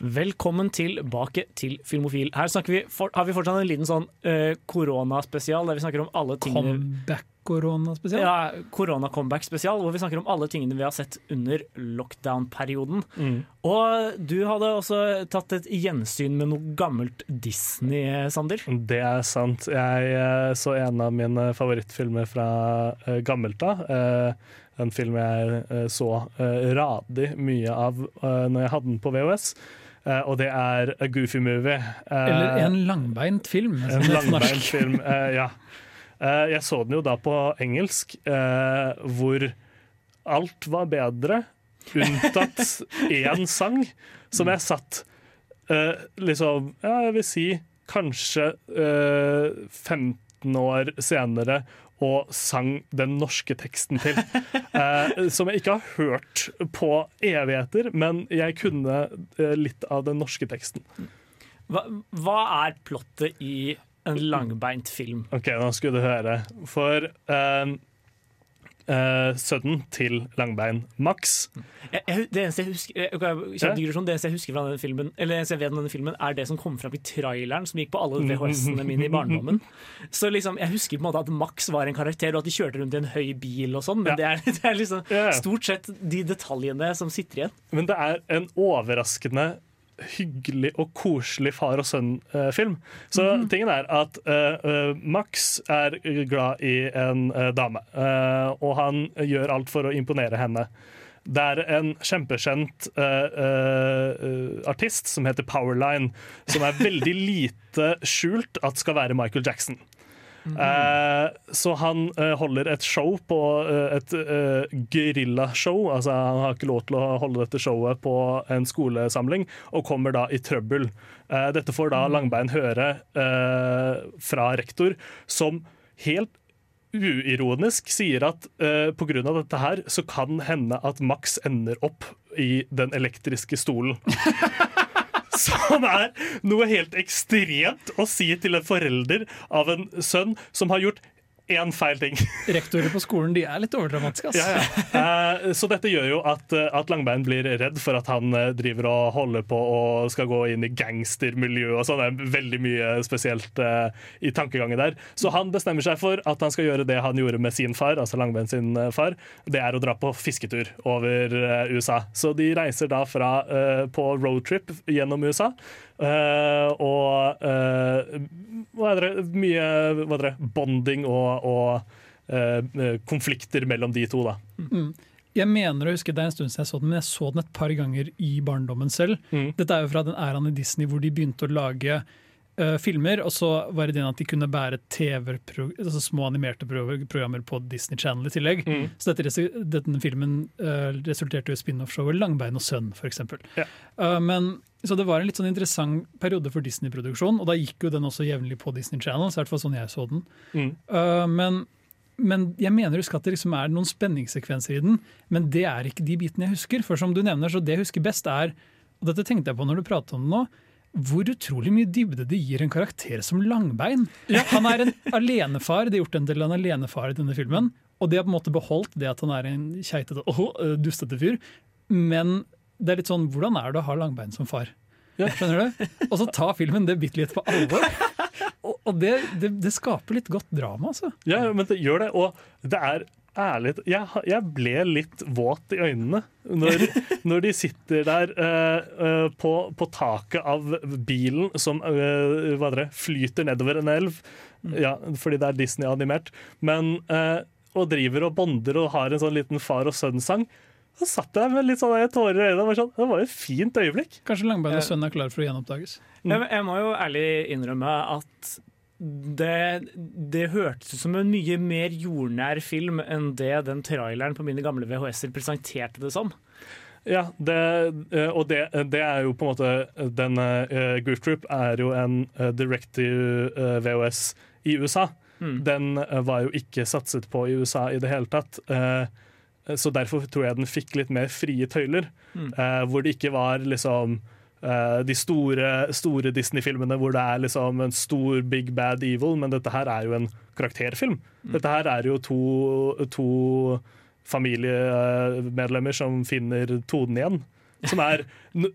Velkommen tilbake til Filmofil. Her vi for, har vi fortsatt en liten sånn koronaspesial, der vi snakker om alle tingene Comeback-korona spesielt. Ja, korona-comeback-spesial, hvor vi snakker om alle tingene vi har sett under lockdown-perioden. Mm. Og du hadde også tatt et gjensyn med noe gammelt Disney, Sander. Det er sant. Jeg eh, så en av mine favorittfilmer fra eh, gammelt av. Eh, en film jeg så radig mye av når jeg hadde den på VHS. Uh, og det er A Goofy Movie. Uh, Eller en langbeint film. en på norsk. langbeint film, uh, ja. Eh, jeg så den jo da på engelsk, eh, hvor alt var bedre, unntatt én sang, som jeg satt eh, liksom Ja, jeg vil si kanskje eh, 15 år senere og sang den norske teksten til. Eh, som jeg ikke har hørt på evigheter, men jeg kunne eh, litt av den norske teksten. Hva, hva er plottet i en langbeint film? OK, nå skulle du høre. For uh, uh, sønnen til Langbein, Max Jeg, jeg, det eneste jeg husker eh, Ja. digresjon, det eneste jeg husker fra denne filmen Eller jeg vet denne filmen er det som kom fram i traileren som gikk på alle VHS-ene mine i barndommen. Så liksom, Jeg husker på en måte at Max var en karakter, og at de kjørte rundt i en høy bil og sånn, men det, er, det er liksom stort sett de detaljene som sitter igjen. Men det er en overraskende hyggelig og koselig far og sønn-film. Så tingen er at eh, eh, Max er glad i en uh, dame, uh, og han gjør alt for å imponere henne. Det er en kjempekjent eh, eh, artist som heter Powerline, som er veldig lite skjult at skal være Michael Jackson. Eh, så han eh, holder et show på eh, et uh, geriljashow. Altså, han har ikke lov til å holde dette showet på en skolesamling, og kommer da i trøbbel. Dette får da Langbein høre fra rektor, som helt uironisk sier at uh, pga. dette her så kan hende at Max ender opp i den elektriske stolen. Som er noe helt ekstremt å si til en forelder av en sønn som har gjort én feil ting. Rektorer på skolen de er litt overdramatiske. Altså. Ja, ja. Eh, så dette gjør jo at, eh, at Langbein blir redd for at han eh, driver og holder på og skal gå inn i gangstermiljø og sånn. Det er veldig mye spesielt i tankegangen der. Så han bestemmer seg for at han skal gjøre det han gjorde med sin far, altså Langbein sin far. Det er å dra på fisketur over USA. Så de reiser da fra på roadtrip gjennom USA. Eh, og uh, hva er det, mye hva er det, bonding og, og uh, konflikter mellom de to, da. Mm. Jeg mener å huske Det er en stund siden jeg så den, men jeg så den et par ganger i barndommen selv. Dette er jo fra den æraen i Disney hvor de begynte å lage eh, filmer, og så var det den at de kunne bære TV altså små animerte pro programmer på Disney Channel i tillegg. Mm. Så dette, denne filmen uh, resulterte jo i spin-off-showet Langbein og sønn, f.eks. Ja. Uh, men så det var en litt sånn interessant periode for Disney-produksjon, og da gikk jo den også jevnlig på Disney Channel. så i hvert fall sånn jeg så den. Mm. Uh, men, men jeg mener husk at det liksom er noen spenningssekvenser i den, men det er ikke de bitene jeg husker. For som du nevner, så det jeg husker best er, og dette tenkte jeg på når du pratet om det nå, hvor utrolig mye dybde det gir en karakter som Langbein. Han er en alenefar, de har gjort en til en alenefar i denne filmen, og de har på en måte beholdt det at han er en keitete, og øh, dustete fyr. Men det er litt sånn, hvordan er det å ha Langbein som far? Skjønner du? Og så ta filmen det bitte litt på alvor. Og, og det, det, det skaper litt godt drama, altså. Ja, men det gjør det, og det er ærlig Jeg, jeg ble litt våt i øynene når, når de sitter der uh, uh, på, på taket av bilen som uh, hva er det, flyter nedover en elv, ja, fordi det er Disney-animert, men eh, og driver og bonder og har en sånn liten far og sønn-sang. Så satt jeg med litt sånne tårer i øynene. Sånn, det var jo et fint øyeblikk. Kanskje Langbein og sønn er klar for å gjenoppdages. Jeg, jeg må jo ærlig innrømme at det, det hørtes ut som en mye mer jordnær film enn det den traileren på mine gamle VHS-er presenterte det som. Ja, det, eh, og det, det er jo på en måte Den uh, Goof Troop er jo en uh, directive uh, VHS i USA. Mm. Den eh, var jo ikke satset på i USA i det hele tatt. eh, så derfor tror jeg den fikk litt mer frie tøyler. Mm. eh, hvor det ikke var liksom eh, de store, store Disney-filmene hvor det er liksom en stor big bad evil, men dette her er jo en karakterfilm. Mm. Dette her er jo to, to familiemedlemmer som finner tonen igjen. Som er,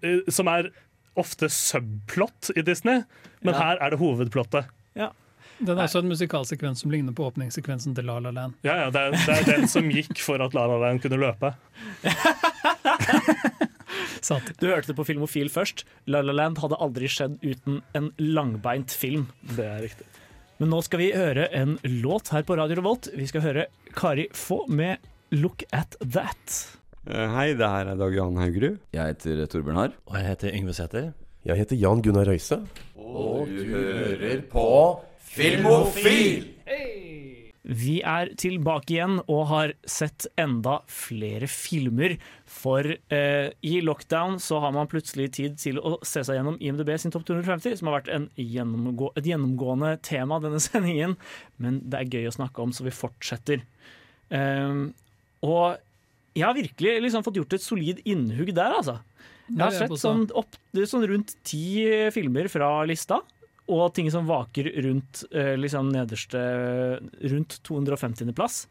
eh, som er ofte subplot i Disney, men Ja. her er det hovedplottet. Den er også en musikalsekvens som ligner på åpningssekvensen til La La Land. Ja, ja, det, er, det er den som gikk for at La La Land kunne løpe. Du hørte det på Filmofil først. La La Land hadde aldri skjedd uten en langbeint film. Det er riktig. Men nå skal vi høre en låt her på Radio Revolt. Vi skal høre Kari Få med 'Look At That'. Eh, Hei, det her er Dag Johan Haugerud. Jeg heter Torbjørn Harr. Og jeg heter Yngve Sæther. Jeg heter Jan Gunnar Røise. Og du hører på Filmofil! Hey! Vi er tilbake igjen og har sett enda flere filmer. For eh, i lockdown så har man plutselig tid til å se seg gjennom IMDb sin topp 250, som har vært en gjennomgå et gjennomgående tema denne sendingen. Men det er gøy å snakke om, så vi fortsetter. Eh, og jeg har virkelig liksom fått gjort et solid innhugg der, altså. Jeg har sett sånn, opp, sånn rundt ti filmer fra lista, og ting som vaker rundt eh, liksom nederste Rundt 250.-plass.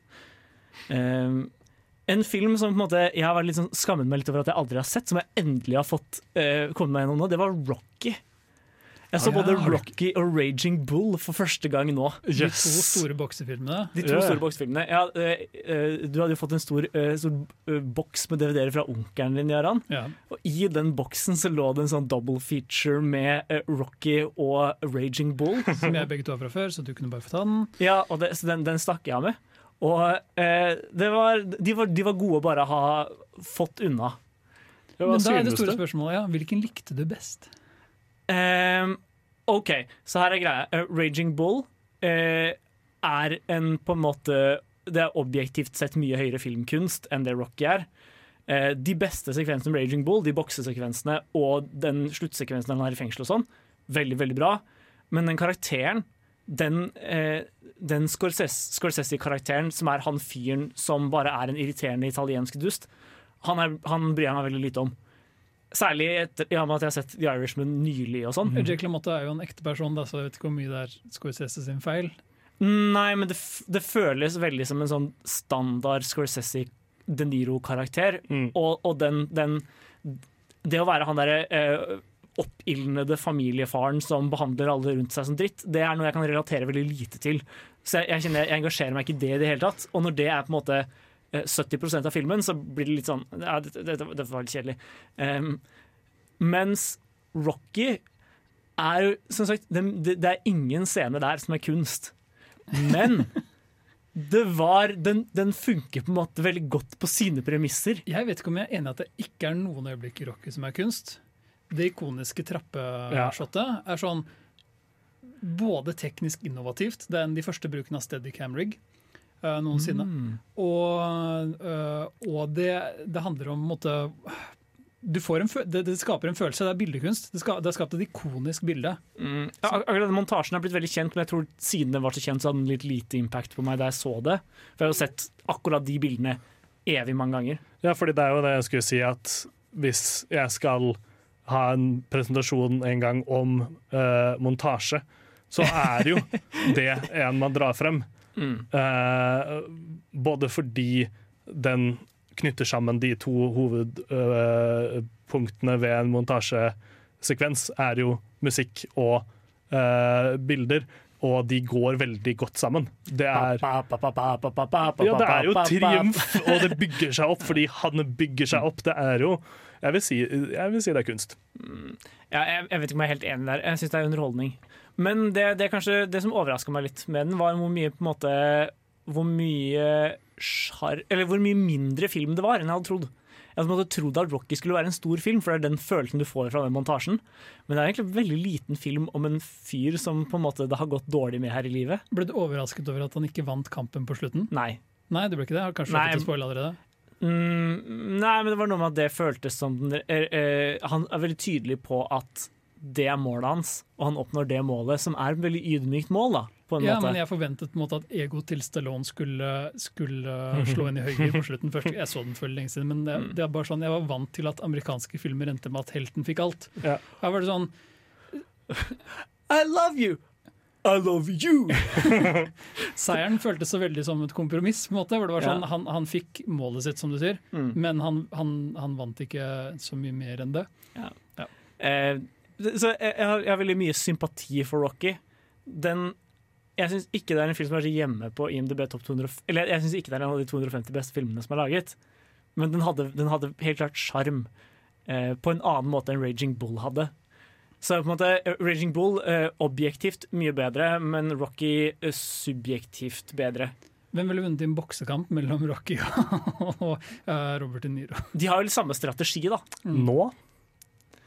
Um, en film som på en måte, jeg har vært litt sånn skammet meg litt over at jeg aldri har sett, som jeg endelig har fått eh, kommet meg gjennom nå, det var Rocky. Jeg så Ah, ja. både Rocky og Raging Bull for første gang nå. De to store boksefilmene. De to store boksefilmene. Ja, eh, eh, du hadde jo fått en stor, eh, stor boks med DVD-er fra onkelen din, Jaran. Yeah. Og i den boksen så lå det en sånn double feature med Rocky og Raging Bull. Som jeg begge to har fra før, så du kunne bare få ta den. Ja, og det, så den, den stakk jeg av med. Og eh, det var, de, var, de var gode å bare ha fått unna. Men da er det store spørsmålet, ja, hvilken likte du best? Ehm, OK, så her er greia. Eh, Raging Bull eh, er en på en måte Det er objektivt sett mye høyere filmkunst enn det Rocky er. Eh, de beste sekvensene med Raging Bull, de boksesekvensene og den sluttsekvensen han er i fengsel og sånn, veldig, veldig bra. Men den karakteren, den, eh, den Scorsese- Scorsese-karakteren som er han fyren som bare er en irriterende italiensk dust, han, er, han bryr jeg meg veldig lite om. Særlig etter ja, med at jeg har sett The Irishman nylig og sånn. Jake LaMotta er jo en ekte person, da, så jeg vet ikke hvor mye det er Scorsese sin feil. Nei, men det, f- det føles veldig som en sånn standard Scorsese De Niro-karakter. Og, og den, den Det å være han derre eh, oppildnede familiefaren som behandler alle rundt seg som dritt, det er noe jeg kan relatere veldig lite til. Så jeg, jeg kjenner jeg engasjerer meg ikke i det i det hele tatt. Og når det er på en måte 70% av filmen, så blir det litt sånn Ja, det, det, det var litt kjedelig. Um, mens Rocky er jo som sagt, det, det, er ingen scene der som er kunst. Men det var, den, den funker på en måte veldig godt på sine premisser. Jeg vet ikke om jeg er enig i at det ikke er noen øyeblikk i Rocky som er kunst. Det ikoniske trappeshotet er sånn både teknisk innovativt, det er en de første brukene av Steadicam-rig eh, noensinne, Mm. og, eh, og det, det handler om på måte du får en, det, det skaper en følelse, det er bildekunst. Det, ska, det har skapt et ikonisk bilde. Mm. Ja, akkurat den montasjen er blitt veldig kjent, men jeg tror siden den var så kjent, så hadde den litt lite impact på meg da jeg så det. For jeg har jo sett akkurat de bildene evig mange ganger. Ja, fordi det er jo det jeg skulle si, at hvis jeg skal ha en presentasjon en gang om uh, montasje, så er jo det en man drar frem. Mm. Eh, både fordi den knytter sammen de to hovedpunktene ved en montasjesekvens, er jo musikk og eh, bilder. Og de går veldig godt sammen. Det er, ja, det er jo triumf, og det bygger seg opp fordi han bygger seg opp. Det er jo Jeg vil si, jeg vil si det er kunst. Ja, jeg, jeg vet ikke om jeg er helt enig der. Jeg syns det er underholdning. Men det, det, kanskje, det som overraska meg litt med den, var hvor mye på en måte Hvor mye sjar... Eller hvor mye mindre film det var enn jeg hadde trodd. Jeg hadde en trodd at Rocky skulle være en stor film, for det er den følelsen du får fra den montasjen. Men det er egentlig en veldig liten film om en fyr som på en måte det har gått dårlig med her i livet. Ble du overrasket over at han ikke vant kampen på slutten? Nei. Nei, det ble ikke det? Har kanskje fått det spoila allerede? Mm, nei, men det var noe med at det føltes som den- er, er, Han er veldig tydelig på at det er målet hans, og han oppnår det målet, som er et veldig ydmykt mål. da på en Ja, måte. men jeg forventet på en måte at egoet til Stallone skulle, skulle slå inn i høyre på slutten. først. Jeg så den for lenge siden, men det, det er bare sånn, jeg var vant til at amerikanske filmer endte med at helten fikk alt. Ja. Her var det sånn I love you! I love you! Seieren føltes så veldig som et kompromiss. på en måte, hvor det var sånn, Ja. han, han fikk målet sitt, som du sier, Mm. men han, han, han vant ikke så mye mer enn det. Eh, det- så jeg, jeg, har, jeg har veldig mye sympati for Rocky. Den Jeg syns ikke det er en film som er så hjemme på IMDb topp 200 Eller jeg syns ikke det er en av de 250 beste filmene som er laget, men den hadde, den hadde helt klart sjarm. Eh, på en annen måte enn Raging Bull hadde. Så på en måte, eh, Raging Bull eh, objektivt mye bedre, men Rocky eh, subjektivt bedre. Hvem ville vunnet i en boksekamp mellom Rocky og eh, Robert De Niro? De har jo samme strategi, da. Nå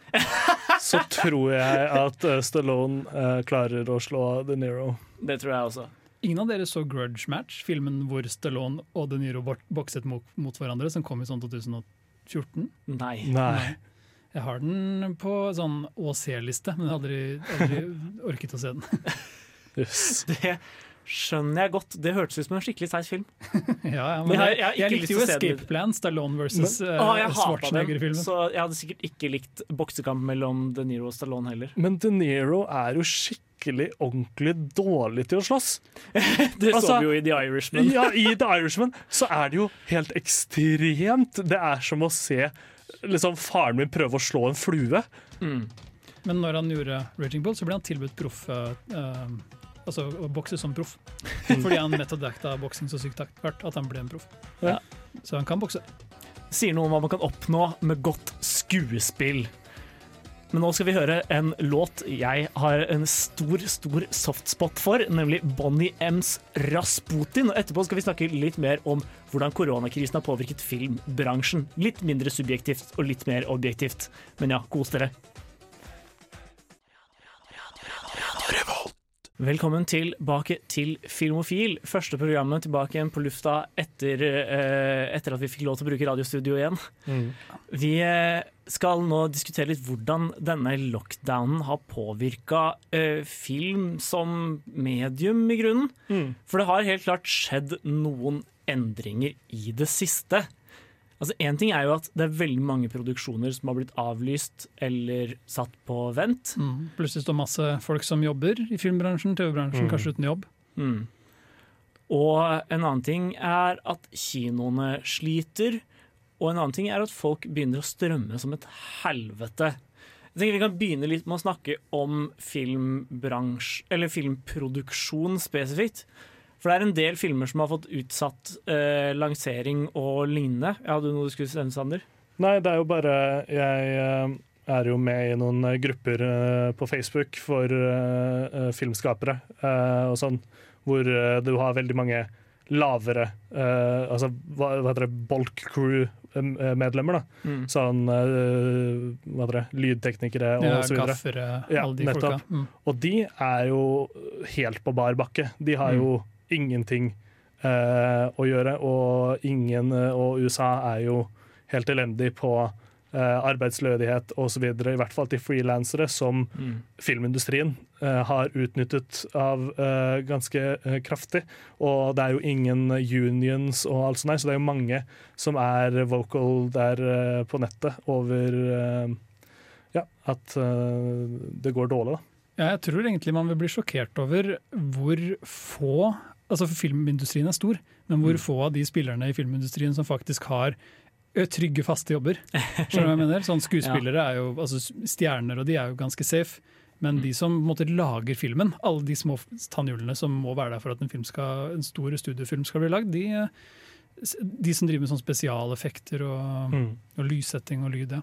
så tror jeg at eh, Stallone eh, klarer å slå De Niro. Det tror jeg også. Ingen av dere så Grudge Match, filmen hvor Stallone og De Niro bok- bokset mot, mot hverandre, som kom i sånn 2014? Nei. Nei. Jeg har den på sånn å se-liste, men jeg har aldri, aldri orket å se den. Det skjønner jeg godt. Det hørtes ut som en skikkelig seig film. ja, ja, Men men jeg- jeg, jeg jeg, likte jo. Escape Plan, Stallone versus Men- uh, hatet den, Schwarzenegger-filmen. så jeg hadde sikkert ikke likt boksekamp mellom De Niro og Stallone heller. Men De Niro er jo skikkelig ordentlig dårlig til å slåss. Det så Altså, vi jo i The Irishman. Ja, I The Irishman så er det jo helt ekstremt. Det er som å se liksom, faren min prøve å slå en flue. Men når han gjorde Raging Bull, så ble han tilbudt proffe... uh, Altså å bokse som proff. Fordi han metodacta boksing så sykt hardt at han ble en proff. Ja. Så han kan bokse. Sier noe om hva man kan oppnå med godt skuespill. Men nå skal vi høre en låt jeg har en stor, stor softspot for, nemlig Bonnie M's 'Rasputin'. Og etterpå skal vi snakke litt mer om hvordan koronakrisen har påvirket filmbransjen. Litt mindre subjektivt og litt mer objektivt. Men ja, kos dere. Velkommen tilbake til Filmofil. Første programmet tilbake igjen på lufta etter, eh, etter at vi fikk lov til å bruke radiostudio igjen. Vi eh, skal nå diskutere litt hvordan denne lockdownen har påvirka eh, film som medium, i grunnen. For det har helt klart skjedd noen endringer i det siste. Altså Én ting er jo at det er veldig mange produksjoner som har blitt avlyst eller satt på vent. Mm. Plutselig står masse folk som jobber i filmbransjen, TV-bransjen, Mm. kanskje uten jobb. Mm. Og en annen ting er at kinoene sliter. Og en annen ting er at folk begynner å strømme som et helvete. Jeg tenker Vi kan begynne litt med å snakke om filmbransje, eller filmproduksjon spesifikt. For det er en del filmer som har fått utsatt eh, lansering og lignende. Hadde du noe du skulle nevne, Sander? Nei, det er jo bare Jeg eh, er jo med i noen eh, grupper eh, på Facebook for filmskapere og sånn, hvor du har veldig mange lavere Altså hva, hva heter det, Bulk Crew-medlemmer, da. Mm. Sånn hva heter det, lydteknikere og Ja, så videre. gaffere, Ja, alle de nettopp. folka. Mm. Og de er jo helt på bar bakke. De har jo ingenting eh, å gjøre, og ingen eh, Og USA er jo helt elendig på eh, arbeidslødighet osv., i hvert fall til frilansere, som Mm. filmindustrien eh, har utnyttet av eh, ganske eh, kraftig. Og det er jo ingen unions og alt sånt, så det er jo mange som er vocal der på nettet over ja, at det går dårlig, da. Ja, jeg tror egentlig man vil bli sjokkert over hvor få Altså Filmindustrien er stor, men hvor Mm. få av de spillerne i filmindustrien som faktisk har trygge, faste jobber. Skjønner du hva jeg mener? Sånn Skuespillere er jo altså stjerner, og de er jo ganske safe. Men de som måte, lager filmen, alle de små tannhjulene som må være der for at en, film skal, en stor studiofilm skal bli lagd, de, de som driver med sånn spesialeffekter og, Mm. og lyssetting og lyd, ja.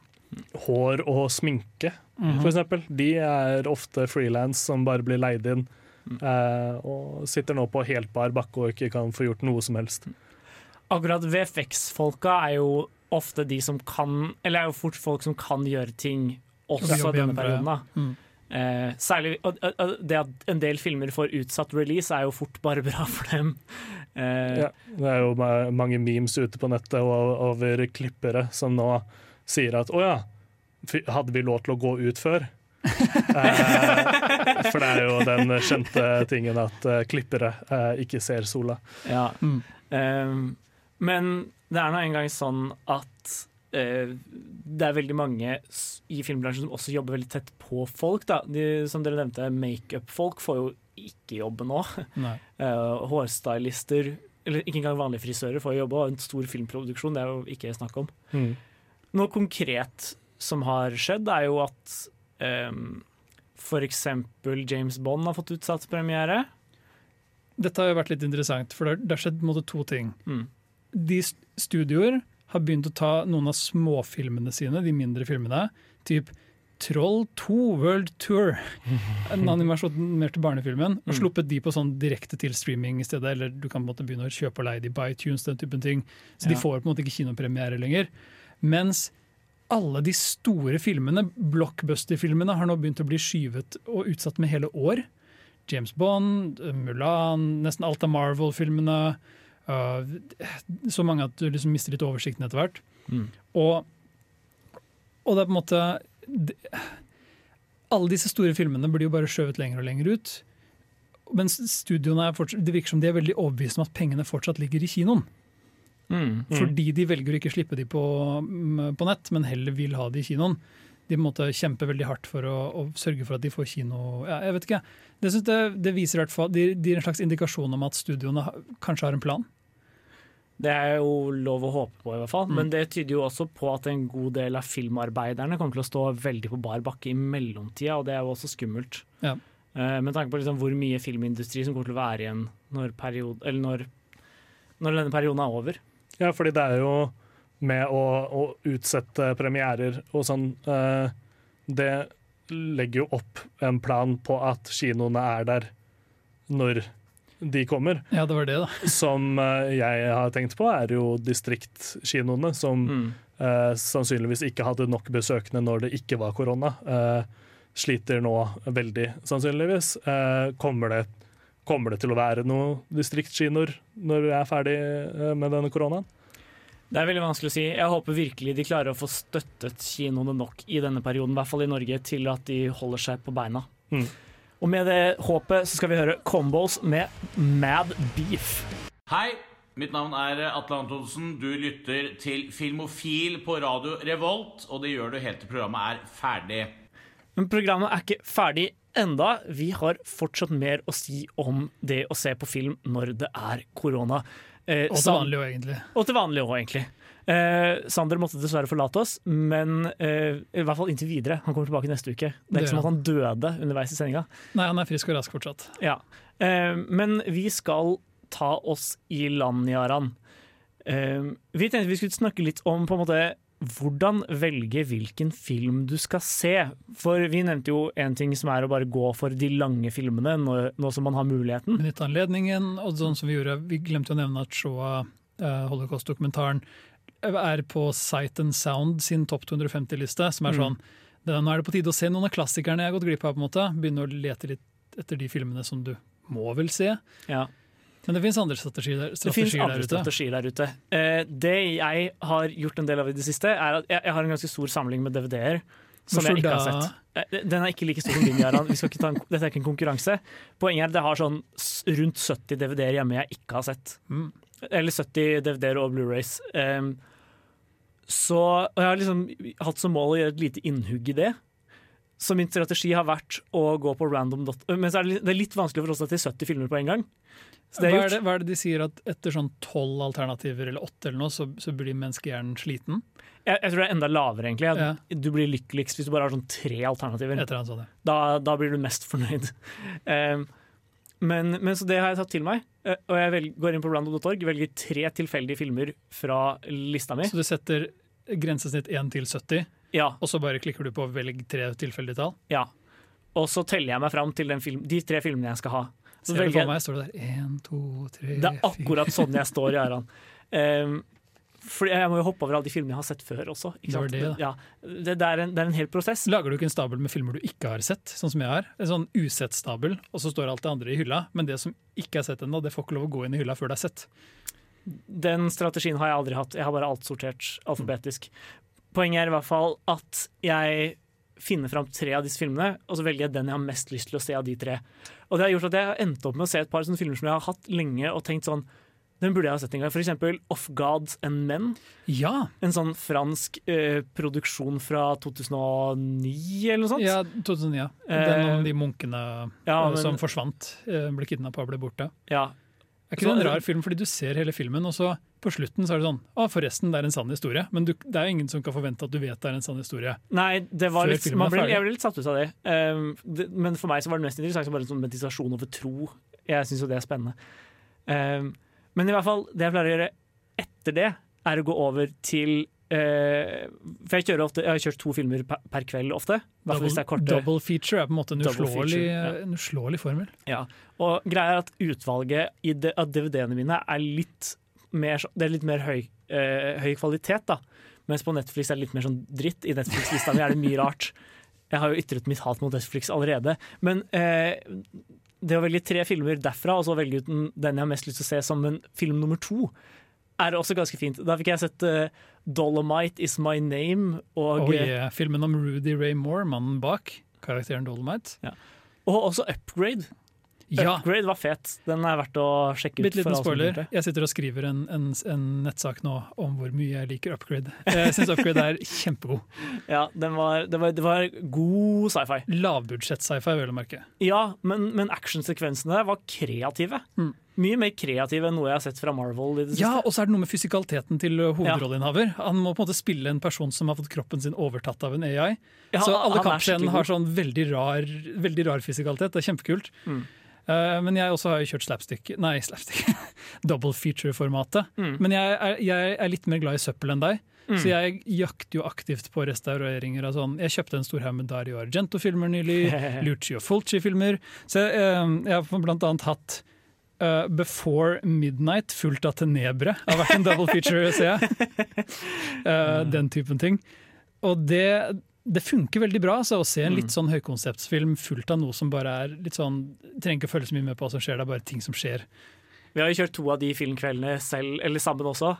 Hår og sminke, Mhm. for eksempel. De er ofte frilans som bare blir leid inn. Eh, og sitter nå på helt bar bakke og ikke kan få gjort noe som helst. Akkurat VFX-folka er jo ofte de som kan Eller er jo fort folk som kan gjøre ting også i denne perioden. da. Mm. Eh, særlig Det at en del filmer får utsatt release, er jo fort bare bra for dem. Eh, Ja, det er jo mange memes ute på nettet Og over klippere som nå sier at å ja, hadde vi lov til å gå ut før? eh, for det er jo den kjente tingen at eh, klippere eh, ikke ser sola. Ja. Eh, men det er nå engang sånn at uh, det er veldig mange i filmbransjen som også jobber veldig tett på folk. Da. De, som dere nevnte, makeup-folk får jo ikke jobbe nå. Eh, hårstylister, eller ikke engang vanlige frisører, får jobbe. Og en stor filmproduksjon, det er jo ikke snakk om. Mm. Noe konkret som har skjedd, er jo at um, f.eks. James Bond har fått utsatt premiere. Dette har jo vært litt interessant, for det har- skjedd måte to ting. Mm. De st- studioer har begynt å ta noen av småfilmene sine, de mindre filmene, typ Troll 2 World Tour, en animasjonerte barnefilmen, og Mm. sluppet de på sånn direkte til streaming i stedet, eller du kan på en måte begynne å kjøpe og leie de på iTunes, den typen ting. Så de får på en måte ikke kinopremiere lenger. Mens alle de store filmene, blockbuster-filmene, har nå begynt å bli skyvet og utsatt med hele år. James Bond, Mulan, nesten alt av Marvel-filmene. Uh, så mange at du liksom mister litt oversikten etter hvert. Mm. Og, og det er på en måte Alle disse store filmene blir jo bare skjøvet lenger og lenger ut. Men studioene er fortsatt, det virker som de er veldig overbevist om at pengene fortsatt ligger i kinoen. Mm. Fordi de velger å ikke slippe de på, mm, på nett, men heller vil ha de i kinoen. De måtte kjempe veldig hardt for å, å sørge for at de får kino ja, jeg vet ikke. Det, synes det, det viser i hvert fall, de, de gir en slags indikasjon om at studioene kanskje har en plan. Det er jo lov å håpe på, i hvert fall. Mm. Men det tyder jo også på at en god del av filmarbeiderne kommer til å stå veldig på bar bakke i mellomtida, og det er jo også skummelt. Ja. Eh, med tanke på liksom hvor mye filmindustri som kommer til å være igjen når, period, eller når, når denne perioden er over. Ja, fordi det er jo med å, å utsette premierer og sånn eh, Det legger jo opp en plan på at kinoene er der når de kommer. Ja, det var det, da. Som eh, jeg har tenkt på, er jo distriktkinoene, som Mm. eh, sannsynligvis ikke hadde nok besøkende når det ikke var korona. Eh, sliter nå veldig, sannsynligvis. Eh, kommer, det, kommer det til å være noen distriktskinoer når vi er ferdig eh, med denne koronaen? Det er veldig vanskelig å si. Jeg håper virkelig de klarer å få støttet kinoene nok i denne perioden, i hvert fall i Norge, til at de holder seg på beina. Mm. Og med det håpet så skal vi høre Combos med Mad Beef. Hei, mitt navn er Atle Antonsen. Du lytter til Filmofil på radio Revolt, og det gjør du helt til programmet er ferdig. Men programmet er ikke ferdig enda. Vi har fortsatt mer å si om det å se på film når det er korona. Eh, Og til vanlig òg, egentlig. Og til vanlig òg, egentlig. Eh, Sander måtte dessverre forlate oss, men eh, i hvert fall inntil videre. Han kommer tilbake neste uke. Det Det er ikke som at han døde underveis i sendinga. Nei, han er frisk og rask fortsatt. Ja. Eh, men vi skal ta oss i land, Jaran. Eh, vi tenkte vi skulle snakke litt om på en måte hvordan velge hvilken film du skal se. For vi nevnte jo en ting som er å bare gå for de lange filmene nå, nå som man har muligheten. Benytte anledningen, og sånn som vi gjorde Vi glemte å nevne at Shoah, eh, holocaust-dokumentaren, er på Sight and Sound sin topp 250-liste, som er Mm. sånn det, Nå er det på tide å se noen av klassikerne jeg har gått glipp av. på en måte Begynne å lete litt etter de filmene som du må vel se. Ja. Men det finnes andre strategier der, strategier andre der ute. strategier der ute. Eh, det jeg har gjort en del av i det siste, er at jeg, jeg har en ganske stor samling med DVD-er. Som Hvorfor jeg ikke da? har sett. Eh, Den er ikke like stor som din, Jaran. Vi skal ikke ta en, dette er ikke en konkurranse. Poenget er at jeg har sånn rundt 70 DVD-er hjemme jeg ikke har sett. Mm. Eller 70 DVD-er og Blu-rays. Um, så og jeg har liksom hatt som mål å gjøre et lite innhugg i det. Så min strategi har vært å gå på random. Men så er det, litt- vanskelig å at det er 70 filmer på en gang. Hva er, det, hva er det de sier, at etter sånn tolv alternativer eller åtte eller noe, så, så blir menneskehjernen sliten? Jeg, jeg tror det er enda lavere, egentlig. Ja. Du blir lykkeligst hvis du bare har sånn tre alternativer. Sånt, ja. Da, da blir du mest fornøyd. Um, men, men så det har jeg tatt til meg. eh, Og jeg velger, går inn på random.org, velger tre tilfeldige filmer fra lista mi. Så du setter grensesnitt 1 til 70, Ja. og så bare klikker du på 'velg tre tilfeldige tall'? ja. Og så teller jeg meg fram til den film, de tre filmene jeg skal ha. Så Ser du på for meg, står du der 1, 2, 3, Det er akkurat sånn jeg står i Aran. Um, for jeg må jo hoppe over alle de filmene jeg har sett før også. Det det, ja, det, er en, det er en hel prosess. Lager du ikke en stabel med filmer du ikke har sett, sånn som jeg har? En sånn usett-stabel, og så står alt det andre i hylla, men det som ikke er sett ennå, det får ikke lov å gå inn i hylla før det er sett. Den strategien har jeg aldri hatt. Jeg har bare alt sortert alfabetisk. Poenget er i hvert fall at jeg finner fram tre av disse filmene, og så velger jeg den jeg har mest lyst til å se av de tre. Og det har gjort at jeg har endt opp med å se et par sånne filmer som jeg har hatt lenge og tenkt sånn den burde jeg ha sett en gang. For eksempel Off Gods and Men. Ja. En sånn fransk eh, produksjon fra 2009 eller noe sånt. Ja, 2009. ja. Eh, Den om de munkene ja, eh, men- som forsvant, eh, ble kidnappa og ble borte. Ja. Er ikke det en rar film, fordi du ser hele filmen, og så på slutten så er det sånn Å, forresten, det er en sann historie. Men du, det er ingen som kan forvente at du vet det er en sann historie. Nei, det var litt, man ble, jeg ble litt satt ut av det. Um, det. Men for meg så var det mest interessant bare en sånn meditasjon over tro. Jeg syns jo det er spennende. Um, men i hvert fall, det jeg pleier å gjøre etter det, er å gå over til eh, For jeg ofte Jeg har kjørt to filmer per, per kveld ofte. Double, double feature er på en måte en uslåelig, ja. en uslåelig formel. Ja, og greia er at utvalget i de, av DVD-ene mine er litt mer, det er litt mer høy, eh, høy kvalitet, da. Mens på Netflix er det litt mer sånn dritt. I Netflix-lista mi er det mye rart. Jeg har jo ytret mitt hat mot Netflix allerede. Men eh, det å velge tre filmer derfra, og så velge ut den den jeg har mest lyst til å se som en film nummer to, er også ganske fint. Da fikk jeg sett uh, 'Dolomite Is My Name' og, Oh yeah, filmen om Rudy Ray Moore, mannen bak karakteren Dolomite. og også 'Upgrade'. Ja. Upgrade var fet. Den er verdt å sjekke ut. Bitte liten spoiler. Jeg sitter og skriver en, en, en nettsak nå om hvor mye jeg liker Upgrade. Jeg syns Upgrade er kjempegod. Ja, den var, det, var, det var god sci-fi. Lavbudsjett-sci-fi, vil jeg merke. Ja, men, men actionsekvensene var kreative. Mye mer kreative enn noe jeg har sett fra Marvel. i det Ja, og så er det noe med fysikaliteten til uh, hovedrolleinnehaver. Han må på en måte spille en person som har fått kroppen sin overtatt av en AI. Ja, så alle kampscenene har sånn veldig rar, veldig rar fysikalitet. Det er kjempekult. Mm. Uh, men jeg også har jo kjørt slapstick Nei, slapstick. Double feature-formatet. Mm. Men jeg er, jeg er litt mer glad i søppel enn deg. Mm. Så jeg jakter jo aktivt på restaureringer av sånn. Jeg kjøpte en stor haug med Dario Argento-filmer nylig. Lucio Fulci-filmer. Så jeg, eh, jeg har blant annet hatt Uh, Before Midnight fullt av Tenebre. Har vært en double feature, ser jeg. Eh, den typen ting. Og det, det funker veldig bra altså, å se en litt sånn høykonseptsfilm fullt av noe som bare er litt sånn Trenger ikke å følge så mye med på hva som skjer, det er bare ting som skjer. Vi har jo kjørt to av de filmkveldene selv, eller sammen også.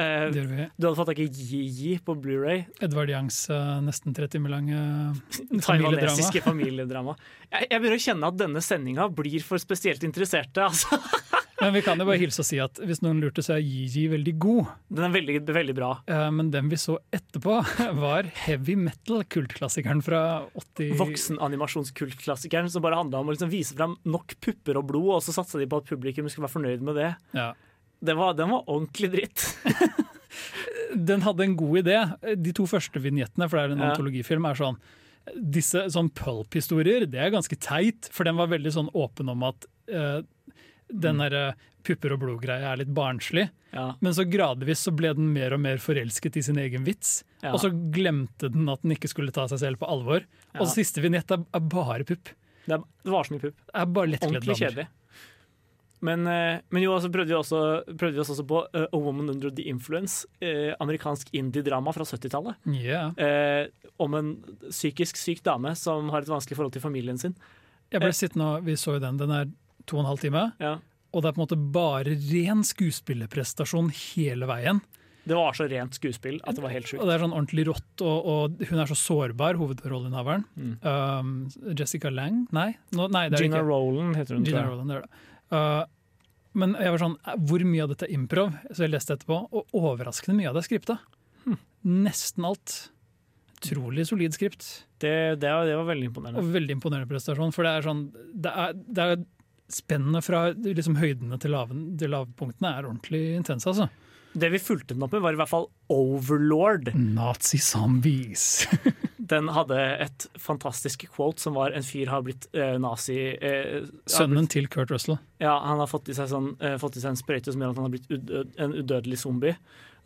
Eh, du hadde fått tak i Yi-Yi på Blu-ray Edvard Youngs uh, nesten tre timer lange familiedrama. Taiwanesiske familiedrama. Jeg, jeg begynner å kjenne at denne sendinga blir for spesielt interesserte. Altså. Men vi kan jo bare hilse og si at hvis noen lurte, så er Yi-Ji veldig god. Den er veldig, veldig bra. Eh, Men den vi så etterpå, var heavy metal, kultklassikeren fra 80 Voksenanimasjonskultklassikeren som bare handla om å liksom vise fram nok pupper og blod, og så satsa de på at publikum skulle være fornøyd med det. Ja. Det var, den var ordentlig dritt. Den hadde en god idé. De to første vignettene, for det er en Ja. antologifilm, er sånn Disse sånn pulp-historier, det er ganske teit, for den var veldig sånn åpen om at eh, den derre pupper og blod-greia er litt barnslig. Ja. Men så gradvis så ble den mer og mer forelsket i sin egen vits. Ja. Og så glemte den at den ikke skulle ta seg selv på alvor. Ja. Og siste vignett er, er bare pupp. Det, er, det var så mye pupp. Er bare Ordentlig kjedelig. Men, eh, men jo, så prøvde vi, også, prøvde vi oss også på eh, A Woman Under The Influence, eh, amerikansk indie-drama fra 70-tallet. Yeah. Eh, om en psykisk syk dame som har et vanskelig forhold til familien sin. Jeg ble sittende og Vi så jo den. Den er to og en halv time. Ja. Og det er på en måte bare ren skuespillerprestasjon hele veien. Det var så rent skuespill at det var helt sjukt. Og det er sånn ordentlig rått, og, og hun er så sårbar, hovedrolleinnehaveren. Mm. Um, Jessica Lang? Nei, No, nei det Gina. Roland heter hun. Gina Roland, det er det. Uh, men jeg var sånn, hvor mye av dette er improv? Så jeg leste etterpå, og overraskende mye av det er skripta. Hm. Nesten alt. Utrolig solid skript. Det, det, var, det var veldig imponerende. Og veldig imponerende prestasjon. For det er sånn Det er, det er Spennene fra liksom, høydene til, laven, til lavpunktene er ordentlig intense, altså. Det vi fulgte den opp med, var i hvert fall Overlord. Nazi-zombies. Den hadde et fantastisk quote som var en fyr har blitt eh, nazi eh, Sønnen Sønnen til Kurt Russell. Ja, Han har fått i seg, sånn, eh, fått i seg en sprøyte som gjør at han har blitt udød, en udødelig zombie.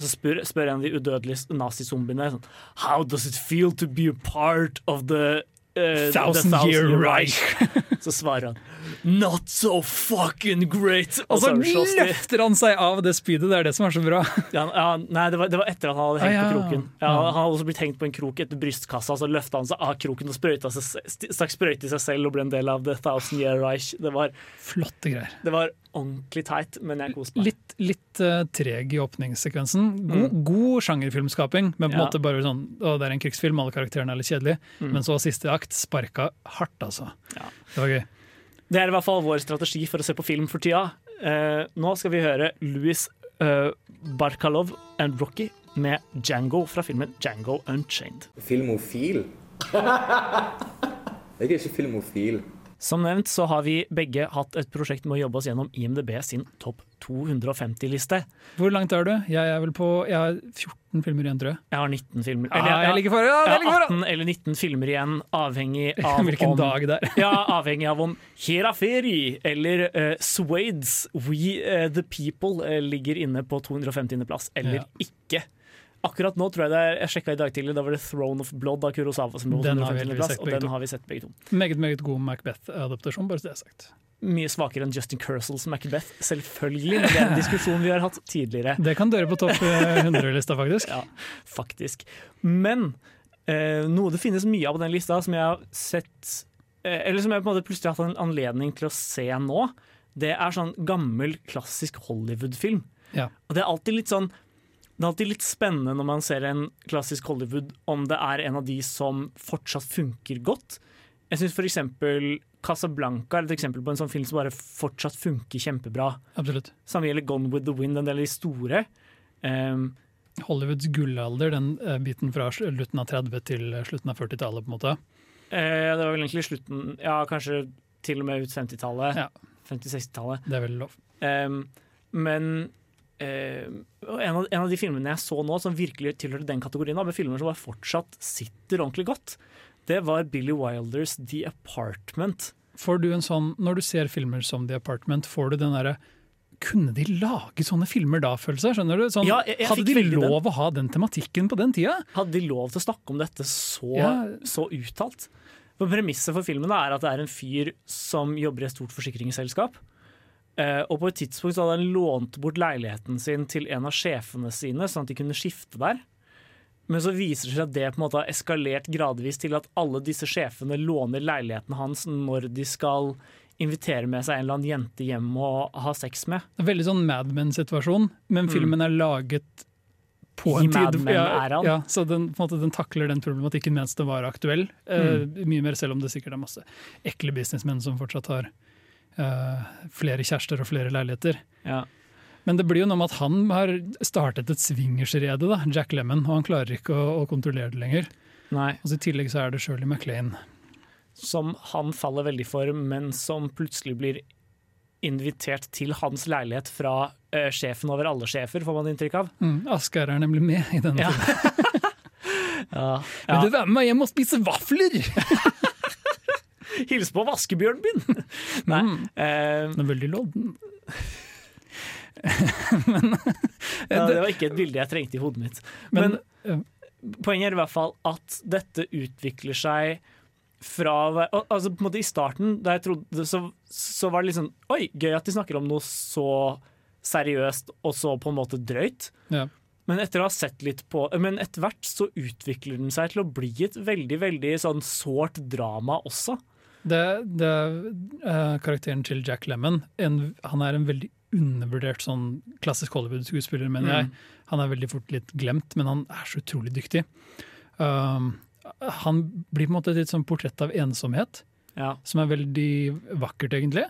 Så spør, spør en av de udødelige nazizombiene sånn How does it feel to be a part of the eh, the Thousand Year Reich. Så svarer han Not so fucking great! Og så er løfter han seg av det spydet, det er det som er så bra. Ja, ja, nei, det var, det var etter at han hadde hengt Ah, på kroken. Han hadde også blitt hengt på en krok etter brystkassa, så løfta han seg av kroken og sprøyta seg, stakk sprøyte i seg selv og ble en del av The Thousand Year Reich. Det var, Flotte greier. det var ordentlig teit, men jeg koste meg. Litt, litt uh, treg i åpningssekvensen. God, god sjangerfilmskaping, men på en Mm. Ja. måte bare sånn å, det er en krigsfilm, alle karakterene er litt kjedelige. Mm. Men så siste akt sparka hardt, altså. Ja. Det var gøy. Det er i hvert fall vår strategi for å se på film for tida. Eh, nå skal vi høre Louis eh, Barkalov and Rocky med Django fra filmen Django Unchained. Filmofil? Jeg er ikke filmofil. Som nevnt så har vi begge hatt et prosjekt med å jobbe oss gjennom IMDb sin topp 250-liste. Hvor langt er du? Jeg er vel på Jeg har 14 filmer igjen, tror jeg. Jeg har 19 filmer. Eller, jeg ligger foran, ja, jeg jeg har 18 eller 19 filmer igjen, avhengig av Hvilken om, dag det er. ja, avhengig av om Heraferi eller uh, Swades We uh, The People uh, ligger inne på 250.-plass, eller Ja. ikke. Akkurat nå tror jeg det er, jeg sjekka i dag tidlig, da var det Throne of Blood av Kurosawa som lå på Den har vi 250. heldigvis plass, og den har vi sett begge to. Meget, meget god Macbeth-adaptasjon, bare så det er sagt. Mye svakere enn Justin Curcels Macbeth, selvfølgelig. Det er en diskusjon vi har hatt tidligere. Det kan døre på topp eh, 100-lista, faktisk. Ja, faktisk. Men eh, noe det finnes mye av på den lista som jeg har sett eh, Eller som jeg på en måte plutselig har hatt en anledning til å se nå, det er sånn gammel, klassisk Hollywood-film. Ja. Og det er alltid litt sånn det er alltid litt spennende når man ser en klassisk Hollywood, om det er en av de som fortsatt funker godt. Jeg syns f.eks. Casablanca er et eksempel på en sånn film som bare fortsatt funker kjempebra. Absolutt. Samme gjelder Gone with the Wind, en del av de store. Um, Hollywoods gullalder, den eh, biten fra slutten av 30 til slutten av 40-tallet, på en måte. eh, det var vel egentlig slutten Ja, kanskje til og med ut 50-tallet. Ja. 50-60-tallet. Det er vel lov. Um, men eh, en, av, en av de filmene jeg så nå som virkelig tilhørte den kategorien, med filmer som bare fortsatt sitter ordentlig godt, det var Billy Wilders The Apartment. Får du en sånn, Når du ser filmer som The Apartment, får du den derre Kunne de lage sånne filmer da, følelse? Skjønner du? Sånn, Ja, jeg- jeg hadde de lov den. å ha den tematikken på den tida? Hadde de lov til å snakke om dette så, Ja. så uttalt? For Premisset for filmen er at det er en fyr som jobber i et stort forsikringsselskap. Eh, og på et tidspunkt så hadde han lånt bort leiligheten sin til en av sjefene sine, sånn at de kunne skifte der. Men så viser det seg at det på en måte har eskalert gradvis til at alle disse sjefene låner leiligheten hans når de skal invitere med seg en eller annen jente hjem og ha sex med. Det er Veldig sånn Mad Men-situasjon, men Mm. filmen er laget på I en Mad tid ja, han. Ja, så den, måte, den takler den problematikken mens den var aktuell. Eh, Mm. mye mer selv om det sikkert er masse ekle businessmenn som fortsatt har eh, flere kjærester og flere leiligheter. Ja. Men det blir jo noe med at han har startet et swingersrede, da, Jack Lemmon, og han klarer ikke å, å kontrollere det lenger. Nei. Og I tillegg så er det Shirley MacLaine. som han faller veldig for, men som plutselig blir invitert til hans leilighet fra eh, sjefen over alle sjefer, får man inntrykk av. Mm, Asgeir er nemlig med i denne Ja. filmen. Ja. Vil du være med meg hjem og spise vafler? Hils på vaskebjørnen min! Nei. eh, Den er veldig lodden. ja, det var ikke et bilde jeg trengte i hodet mitt. Men, Men, poenget er i hvert fall at dette utvikler seg fra Altså på en måte I starten da jeg trodde, så, så var det liksom Oi, gøy at de snakker om noe så seriøst og så på en måte drøyt. Ja. Men etter å ha sett litt på Men etter hvert så utvikler den seg til å bli et veldig veldig sånn sårt drama også. Det, det uh, Karakteren til Jack Lemmon en, Han er en veldig undervurdert sånn klassisk Hollywood-skuespiller, mener Mm. jeg. Han er veldig fort litt glemt, men han er så utrolig dyktig. Um, han blir på en måte et litt sånn portrett av ensomhet, Ja. som er veldig vakkert, egentlig.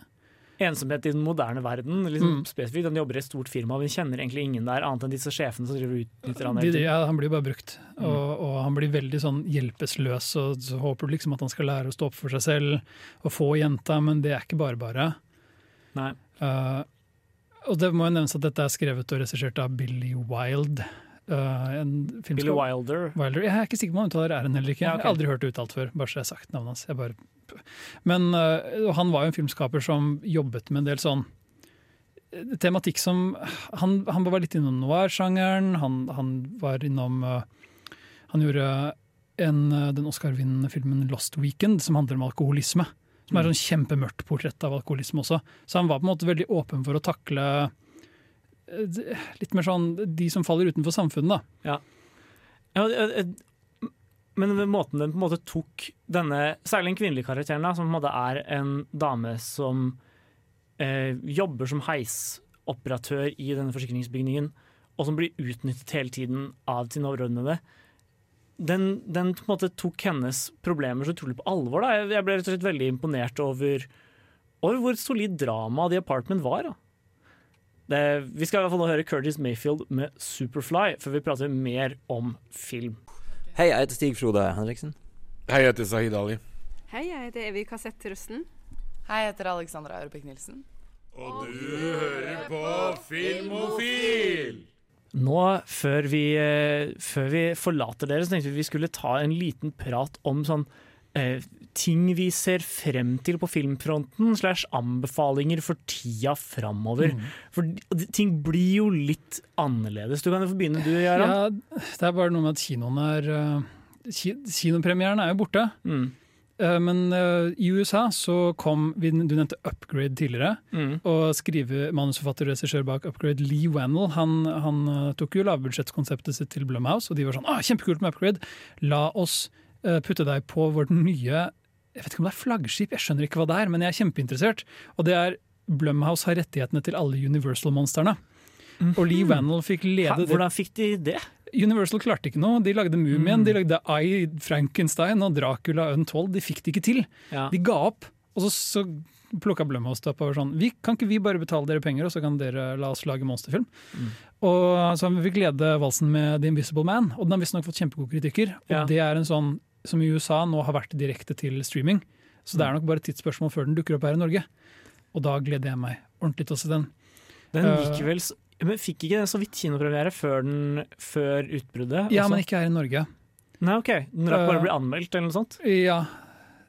Ensomhet i den moderne verden. Liksom Mm. spesifikt, Han jobber i et stort firma, men kjenner egentlig ingen der, annet enn disse sjefene som driver utnytter han De, ja, han blir bare brukt, Mm. og, og han blir veldig sånn hjelpeløs. Og så håper du liksom at han skal lære å stå opp for seg selv og få jenta, men det er ikke bare bare. Nei. Uh, og det må jo nevnes at dette er skrevet og regissert av Billy Wilde. Uh, en Billy Wilder. Wilder. Jeg er ikke sikker på om han uttaler r-en eller ikke. Jeg har aldri hørt det uttalt før. bare så jeg sagt navnet hans. Bare... Men uh, han var jo en filmskaper som jobbet med en del sånn eh, tematikk som Han, han var litt innom noir-sjangeren. Han, han var innom Han gjorde en, den Oscar-vinnende filmen 'Lost Weekend', som handler om alkoholisme. Som er Mm. sånn kjempemørkt portrett av alkoholisme også. Så han var på en måte veldig åpen for å takle eh, litt mer sånn de som faller utenfor samfunnet, da. Ja. Det- det- men måten den på en måte tok denne, særlig den kvinnelige karakteren, da, som på en måte er en dame som eh, jobber som heisoperatør i denne forsikringsbygningen, og som blir utnyttet hele tiden av sine overordnede, den, den på en måte tok hennes problemer så utrolig på alvor. Da. Jeg ble rett og slett veldig imponert over, over hvor solid drama The Apartment var. Da. Det, vi skal i hvert fall nå høre Curtis Mayfield med 'Superfly', før vi prater mer om film. Hei, jeg heter Stig Frode Henriksen. Hei, jeg heter Sahid Ali. Hei, jeg heter Evy Kassett Røsten. Hei, jeg heter Alexandra Aurebekk Nilsen. Og du hører på Filmofil! Nå, før vi, eh, før vi forlater dere, så tenkte vi vi skulle ta en liten prat om sånn ting vi ser frem til på filmfronten, slash anbefalinger for tida framover. Mm. For ting blir jo litt annerledes. Du kan jo få begynne, du, Jaran. Ja, det er bare noe med at kinoen er uh, Kinopremieren er jo borte. Mm. Uh, men i USA så kom vi, Du nevnte Upgrade tidligere. Mm. Og skrive manusforfatter og regissør bak Upgrade, Lee Wannell, han, han tok jo lavbudsjettkonseptet sitt til Blumhouse, og de var sånn ah, 'Kjempekult med Upgrade. La oss uh, putte deg på vårt nye Jeg vet ikke om det er flaggskip, jeg skjønner ikke hva det er, men jeg er kjempeinteressert. Og det er Blumhouse har rettighetene til alle Universal-monstrene. Og Lee Wannell fikk lede det. hvordan fikk de det? Universal klarte ikke noe. De lagde Mumien, Mm. de lagde I, Frankenstein og Dracula Untold. De fikk det ikke til. Ja. De ga opp. Og så, så plukka Blumhouse det opp og var sånn vi, Kan ikke vi bare betale dere penger, og så kan dere la oss lage monsterfilm? Mm. Og så fikk lede valsen med The Invisible Man, og den har visstnok fått kjempegode kritikker. Og Ja. det er en sånn som i USA nå har vært direkte til streaming. Så Mm. det er nok bare et tidsspørsmål før den dukker opp her i Norge. Og da gleder jeg meg ordentlig til å se den. Den Eh, gikk vel Men fikk ikke den så vidt kinopremiere før, den, før utbruddet? Ja, også? men ikke her i Norge. Nei, ok. Den rakk bare å Eh, bli anmeldt eller noe sånt? Ja,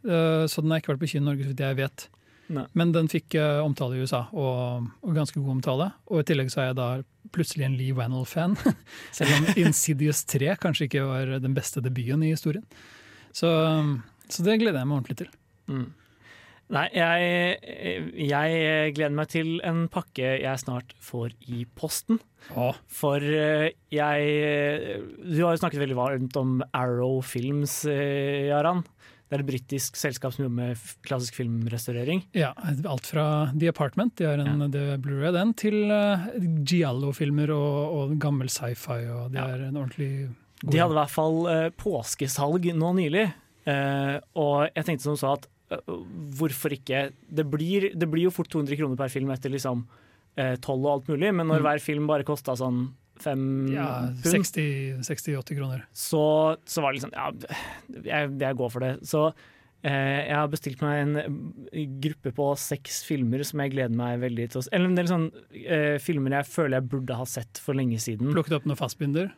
øh, så den har ikke vært på kino i Norge, så vidt jeg vet. Nei. Men den fikk omtale i USA, og, og ganske god omtale. Og i tillegg så er jeg da plutselig en Lee Wannell-fan. Selv om Insidious 3 kanskje ikke var den beste debuten i historien. Så, så det gleder jeg meg ordentlig til. Mm. Nei, jeg, jeg gleder meg til en pakke jeg snart får i posten. For eh, jeg Du har jo snakket veldig varmt om Arrow Films, eh, Jaran. Det er et britisk selskap som jobber med klassisk filmrestaurering. Ja, alt fra The Apartment, de har en ja. Blu-ray den, til uh, Giallo-filmer og, og gammel sci-fi. og De er en ordentlig De hadde i hvert fall eh, påskesalg nå nylig, eh, og jeg tenkte som sa at eh, hvorfor ikke? Det blir, det blir jo fort 200 kroner per film etter liksom toll og alt mulig, men når Mm. hver film bare kosta sånn fem ja, pund, 60-80 kroner. så, så var det liksom Ja, jeg, jeg går for det. Så jeg har bestilt meg en gruppe på seks filmer som jeg gleder meg veldig til. Eller en del sånn eh, filmer jeg føler jeg burde ha sett for lenge siden. Plukket opp noe fastbinder.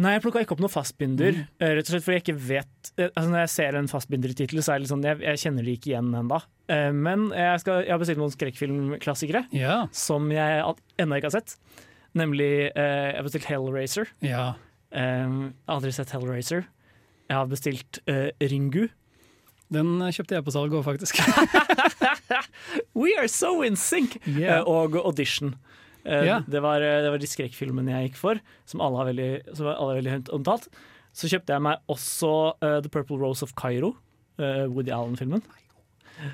Nei, jeg plukka ikke opp noe fastbinder. Mm. eh, Rett og slett fordi jeg ikke vet eh, altså Når jeg ser en fastbindertittel, så er det litt sånn jeg, jeg kjenner det ikke igjen ennå. Men jeg, skal, jeg har bestilt noen skrekkfilmklassikere Ja. som jeg ennå ikke har sett. Nemlig eh, Jeg har bestilt Hellraiser. Ja. Eh, aldri sett Hellraiser. Jeg har bestilt uh, Ringu. Den kjøpte jeg på salg òg, faktisk. We are so in sync! Yeah. Eh, og Audition. Eh, Ja. det, var, det var de skrekkfilmene jeg gikk for, som alle har veldig, som alle har veldig omtalt. Så kjøpte jeg meg også uh, The Purple Rose of Cairo, uh, Woody Allen-filmen.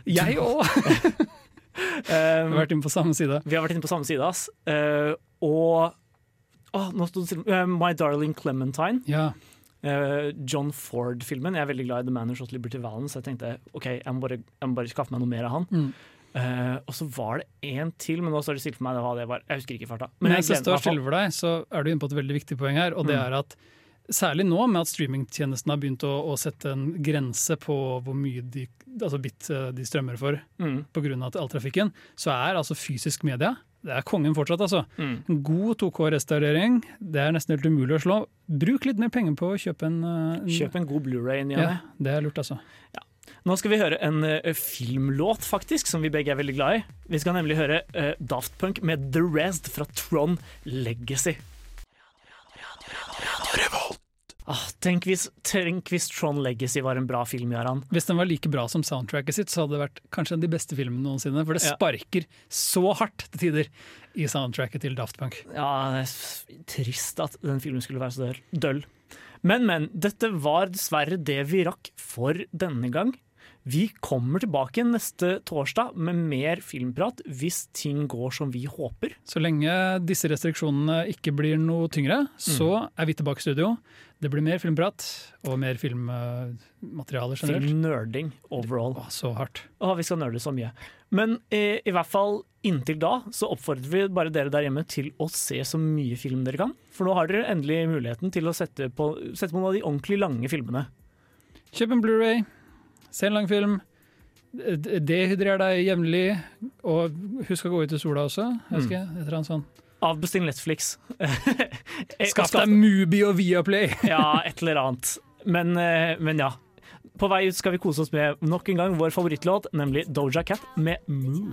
Jeg òg! Vi har vært inne på samme side. Vi har vært inne på samme side, ass. Uh, og oh, nå stod det stille. Eh, My Darling Clementine. Ja. Eh, John Ford-filmen. Jeg er veldig glad i The Man Who Shot Liberty Valance, så jeg tenkte ok, jeg må bare, jeg må bare skaffe meg noe mer av han. Mm. Eh, og så var det en til, men nå står det stille for meg hva det var. Jeg husker ikke farta. Men jeg mens det står stille for deg, så er du inne på et veldig viktig poeng her. Og det Mm. er at særlig nå med at streamingtjenesten har begynt å, å sette en grense på hvor mye de, altså bit eh, de strømmer for Mm. pga. all trafikken, så er altså fysisk media det er kongen fortsatt, altså. Mm. En god 2K-restaurering, det er nesten helt umulig å slå. Bruk litt mer penger på å kjøpe en, eh, en Kjøp en god Blu-ray inn i Ja, det. er lurt, altså. Nå skal vi høre en uh, filmlåt, faktisk, som vi begge er veldig glad i. Vi skal nemlig høre uh, Daft Punk med The Rest fra Tron Legacy. Ah, tenk, hvis, tenk hvis Tron Legacy var en bra film, Jaran. Hvis den var like bra som soundtracket sitt, så hadde det vært kanskje en av de beste filmene noensinne. For det Ja. sparker så hardt til tider i soundtracket til Daft Punk. Ja, det er trist at den filmen skulle være så døll. Men, men. Dette var dessverre det vi rakk for denne gang. Vi kommer tilbake neste torsdag med mer filmprat hvis ting går som vi håper. Så lenge disse restriksjonene ikke blir noe tyngre, så er vi tilbake i studio. Det blir mer filmprat og mer filmmateriale generelt. Filmnerding overall. så hardt. Å, vi skal nerde så mye. Men eh, i hvert fall inntil da så oppfordrer vi bare dere der hjemme til å se så mye film dere kan. For nå har dere endelig muligheten til å sette på, sette på noen av de ordentlig lange filmene. Kjøp en Blu-ray, se en lang film. Dehydrer deg jevnlig, og husk å gå ut i sola også. Jeg vet et eller annet sånt. Avbestill Netflix. Skaff deg Mubi og Viaplay! ja, et eller annet. Men, eh, men ja. På vei ut skal vi kose oss med nok en gang vår favorittlåt, nemlig Doja Cat med Moo.